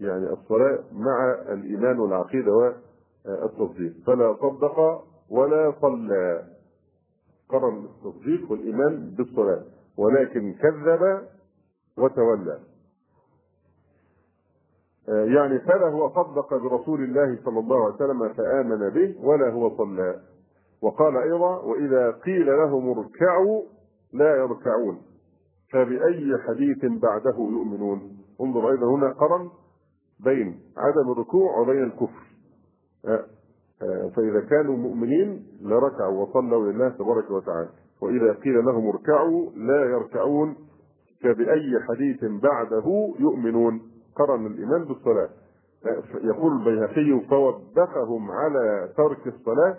يعني الصلاة مع الإيمان والعقيدة والتصديق. فلا صدق ولا صلى. قرن التصديق والإيمان بالصلاة. ولكن كذب وتولى. يعني فلا هو صدق برسول الله صلى الله عليه وسلم فآمن به ولا هو صلى. وقال أيضا وإذا قيل لهم اركعوا لا يركعون فبأي حديث بعده يؤمنون؟ انظر أيضا هنا قرن بين عدم الركوع وبين الكفر. فإذا كانوا مؤمنين لركعوا وصلوا لله تبارك وتعالى. وإذا قيل لهم اركعوا لا يركعون فبأي حديث بعده يؤمنون؟ قرن الإيمان بالصلاة. يقول البيهقي فوبخهم على ترك الصلاة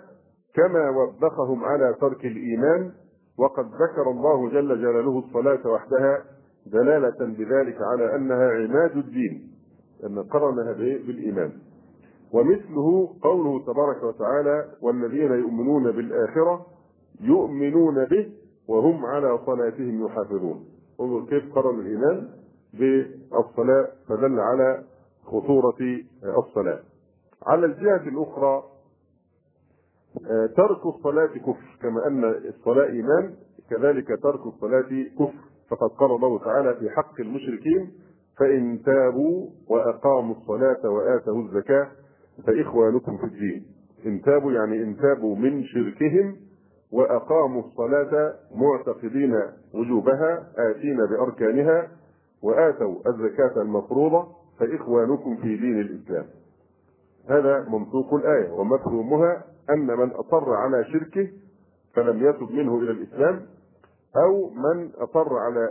كما وبخهم على ترك الإيمان وقد ذكر الله جل جلاله الصلاة وحدها دلالة بذلك على أنها عماد الدين أن قرنها بالإيمان. ومثله قوله تبارك وتعالى والذين يؤمنون بالآخرة يؤمنون به وهم على صلاتهم يحافظون. انظر كيف قرن الإيمان بالصلاة فدل على خطورة الصلاة. على الجهة الأخرى ترك الصلاة كفر كما أن الصلاة إيمان كذلك ترك الصلاة كفر. فقد قال الله تعالى في حق المشركين فإن تابوا وأقاموا الصلاة وآتوا الزكاة فإخوانكم في الدين. إن تابوا يعني إن تابوا من شركهم وأقاموا الصلاة معتقدين وجوبها آتين بأركانها وآتوا الزكاة المفروضة فإخوانكم في دين الإسلام. هذا منطوق الآية ومفهومها أن من أصر على شركه فلم يتب منه إلى الإسلام أو من أصر على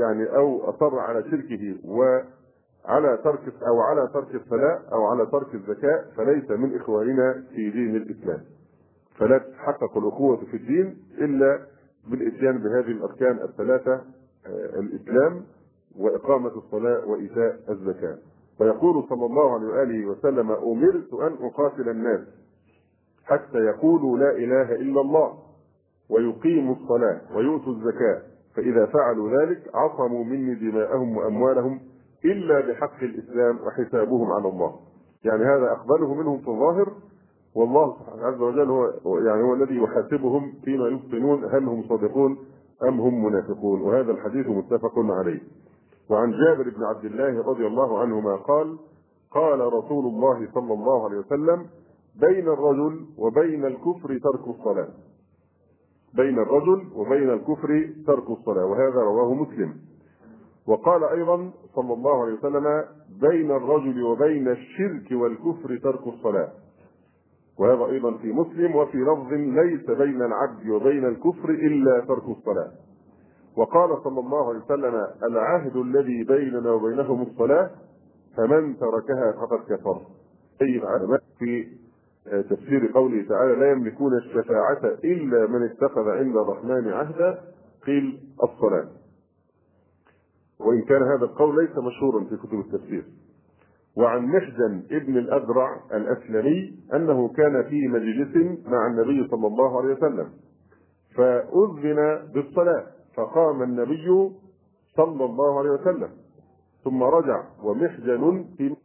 يعني أو أصر على شركه وعلى ترك أو على ترك الصلاة أو على ترك الزكاة فليس من إخواننا في دين الإسلام. فلا تتحقق الأخوة في الدين إلا بالإتيان بهذه الأركان الثلاثة الإسلام وإقامة الصلاة وإيتاء الزكاة. ويقول صلى الله عليه وآله وسلم أمرت أن أقاتل الناس. حتى يقولوا لا إله إلا الله ويقيموا الصلاة ويؤتوا الزكاة. فإذا فعلوا ذلك عصموا مني دماءهم وأموالهم إلا بحق الإسلام وحسابهم على الله. يعني هذا أقبله منهم في الظاهر والله عز وجل هو يعني هو الذي يحاسبهم فيما يبطنون هل هم صادقون أم هم منافقون. وهذا الحديث متفق عليه. وعن جابر بن عبد الله رضي الله عنهما قال قال رسول الله صلى الله عليه وسلم بين الرجل وبين الكفر ترك الصلاة. بين الرجل وبين الكفر ترك الصلاة وهذا رواه مسلم. وقال أيضا صلى الله عليه وسلم بين الرجل وبين الشرك والكفر ترك الصلاة. وهذا أيضا في مسلم وفي لفظ ليس بين العبد وبين الكفر إلا ترك الصلاة. وقال صلى الله عليه وسلم العهد الذي بيننا وبينهم الصلاة فمن تركها فقد كفر. أي في تفسير قوله تعالى لا يملكون الشفاعة إلا من اتخذ عند الرحمن عهدا قيل الصلاة. وإن كان هذا القول ليس مشهورا في كتب التفسير. وعن محزن ابن الأذرع الأسلمي أنه كان في مجلس مع النبي صلى الله عليه وسلم فأذن بالصلاة فقام النبي صلى الله عليه وسلم ثم رجع ومحجن في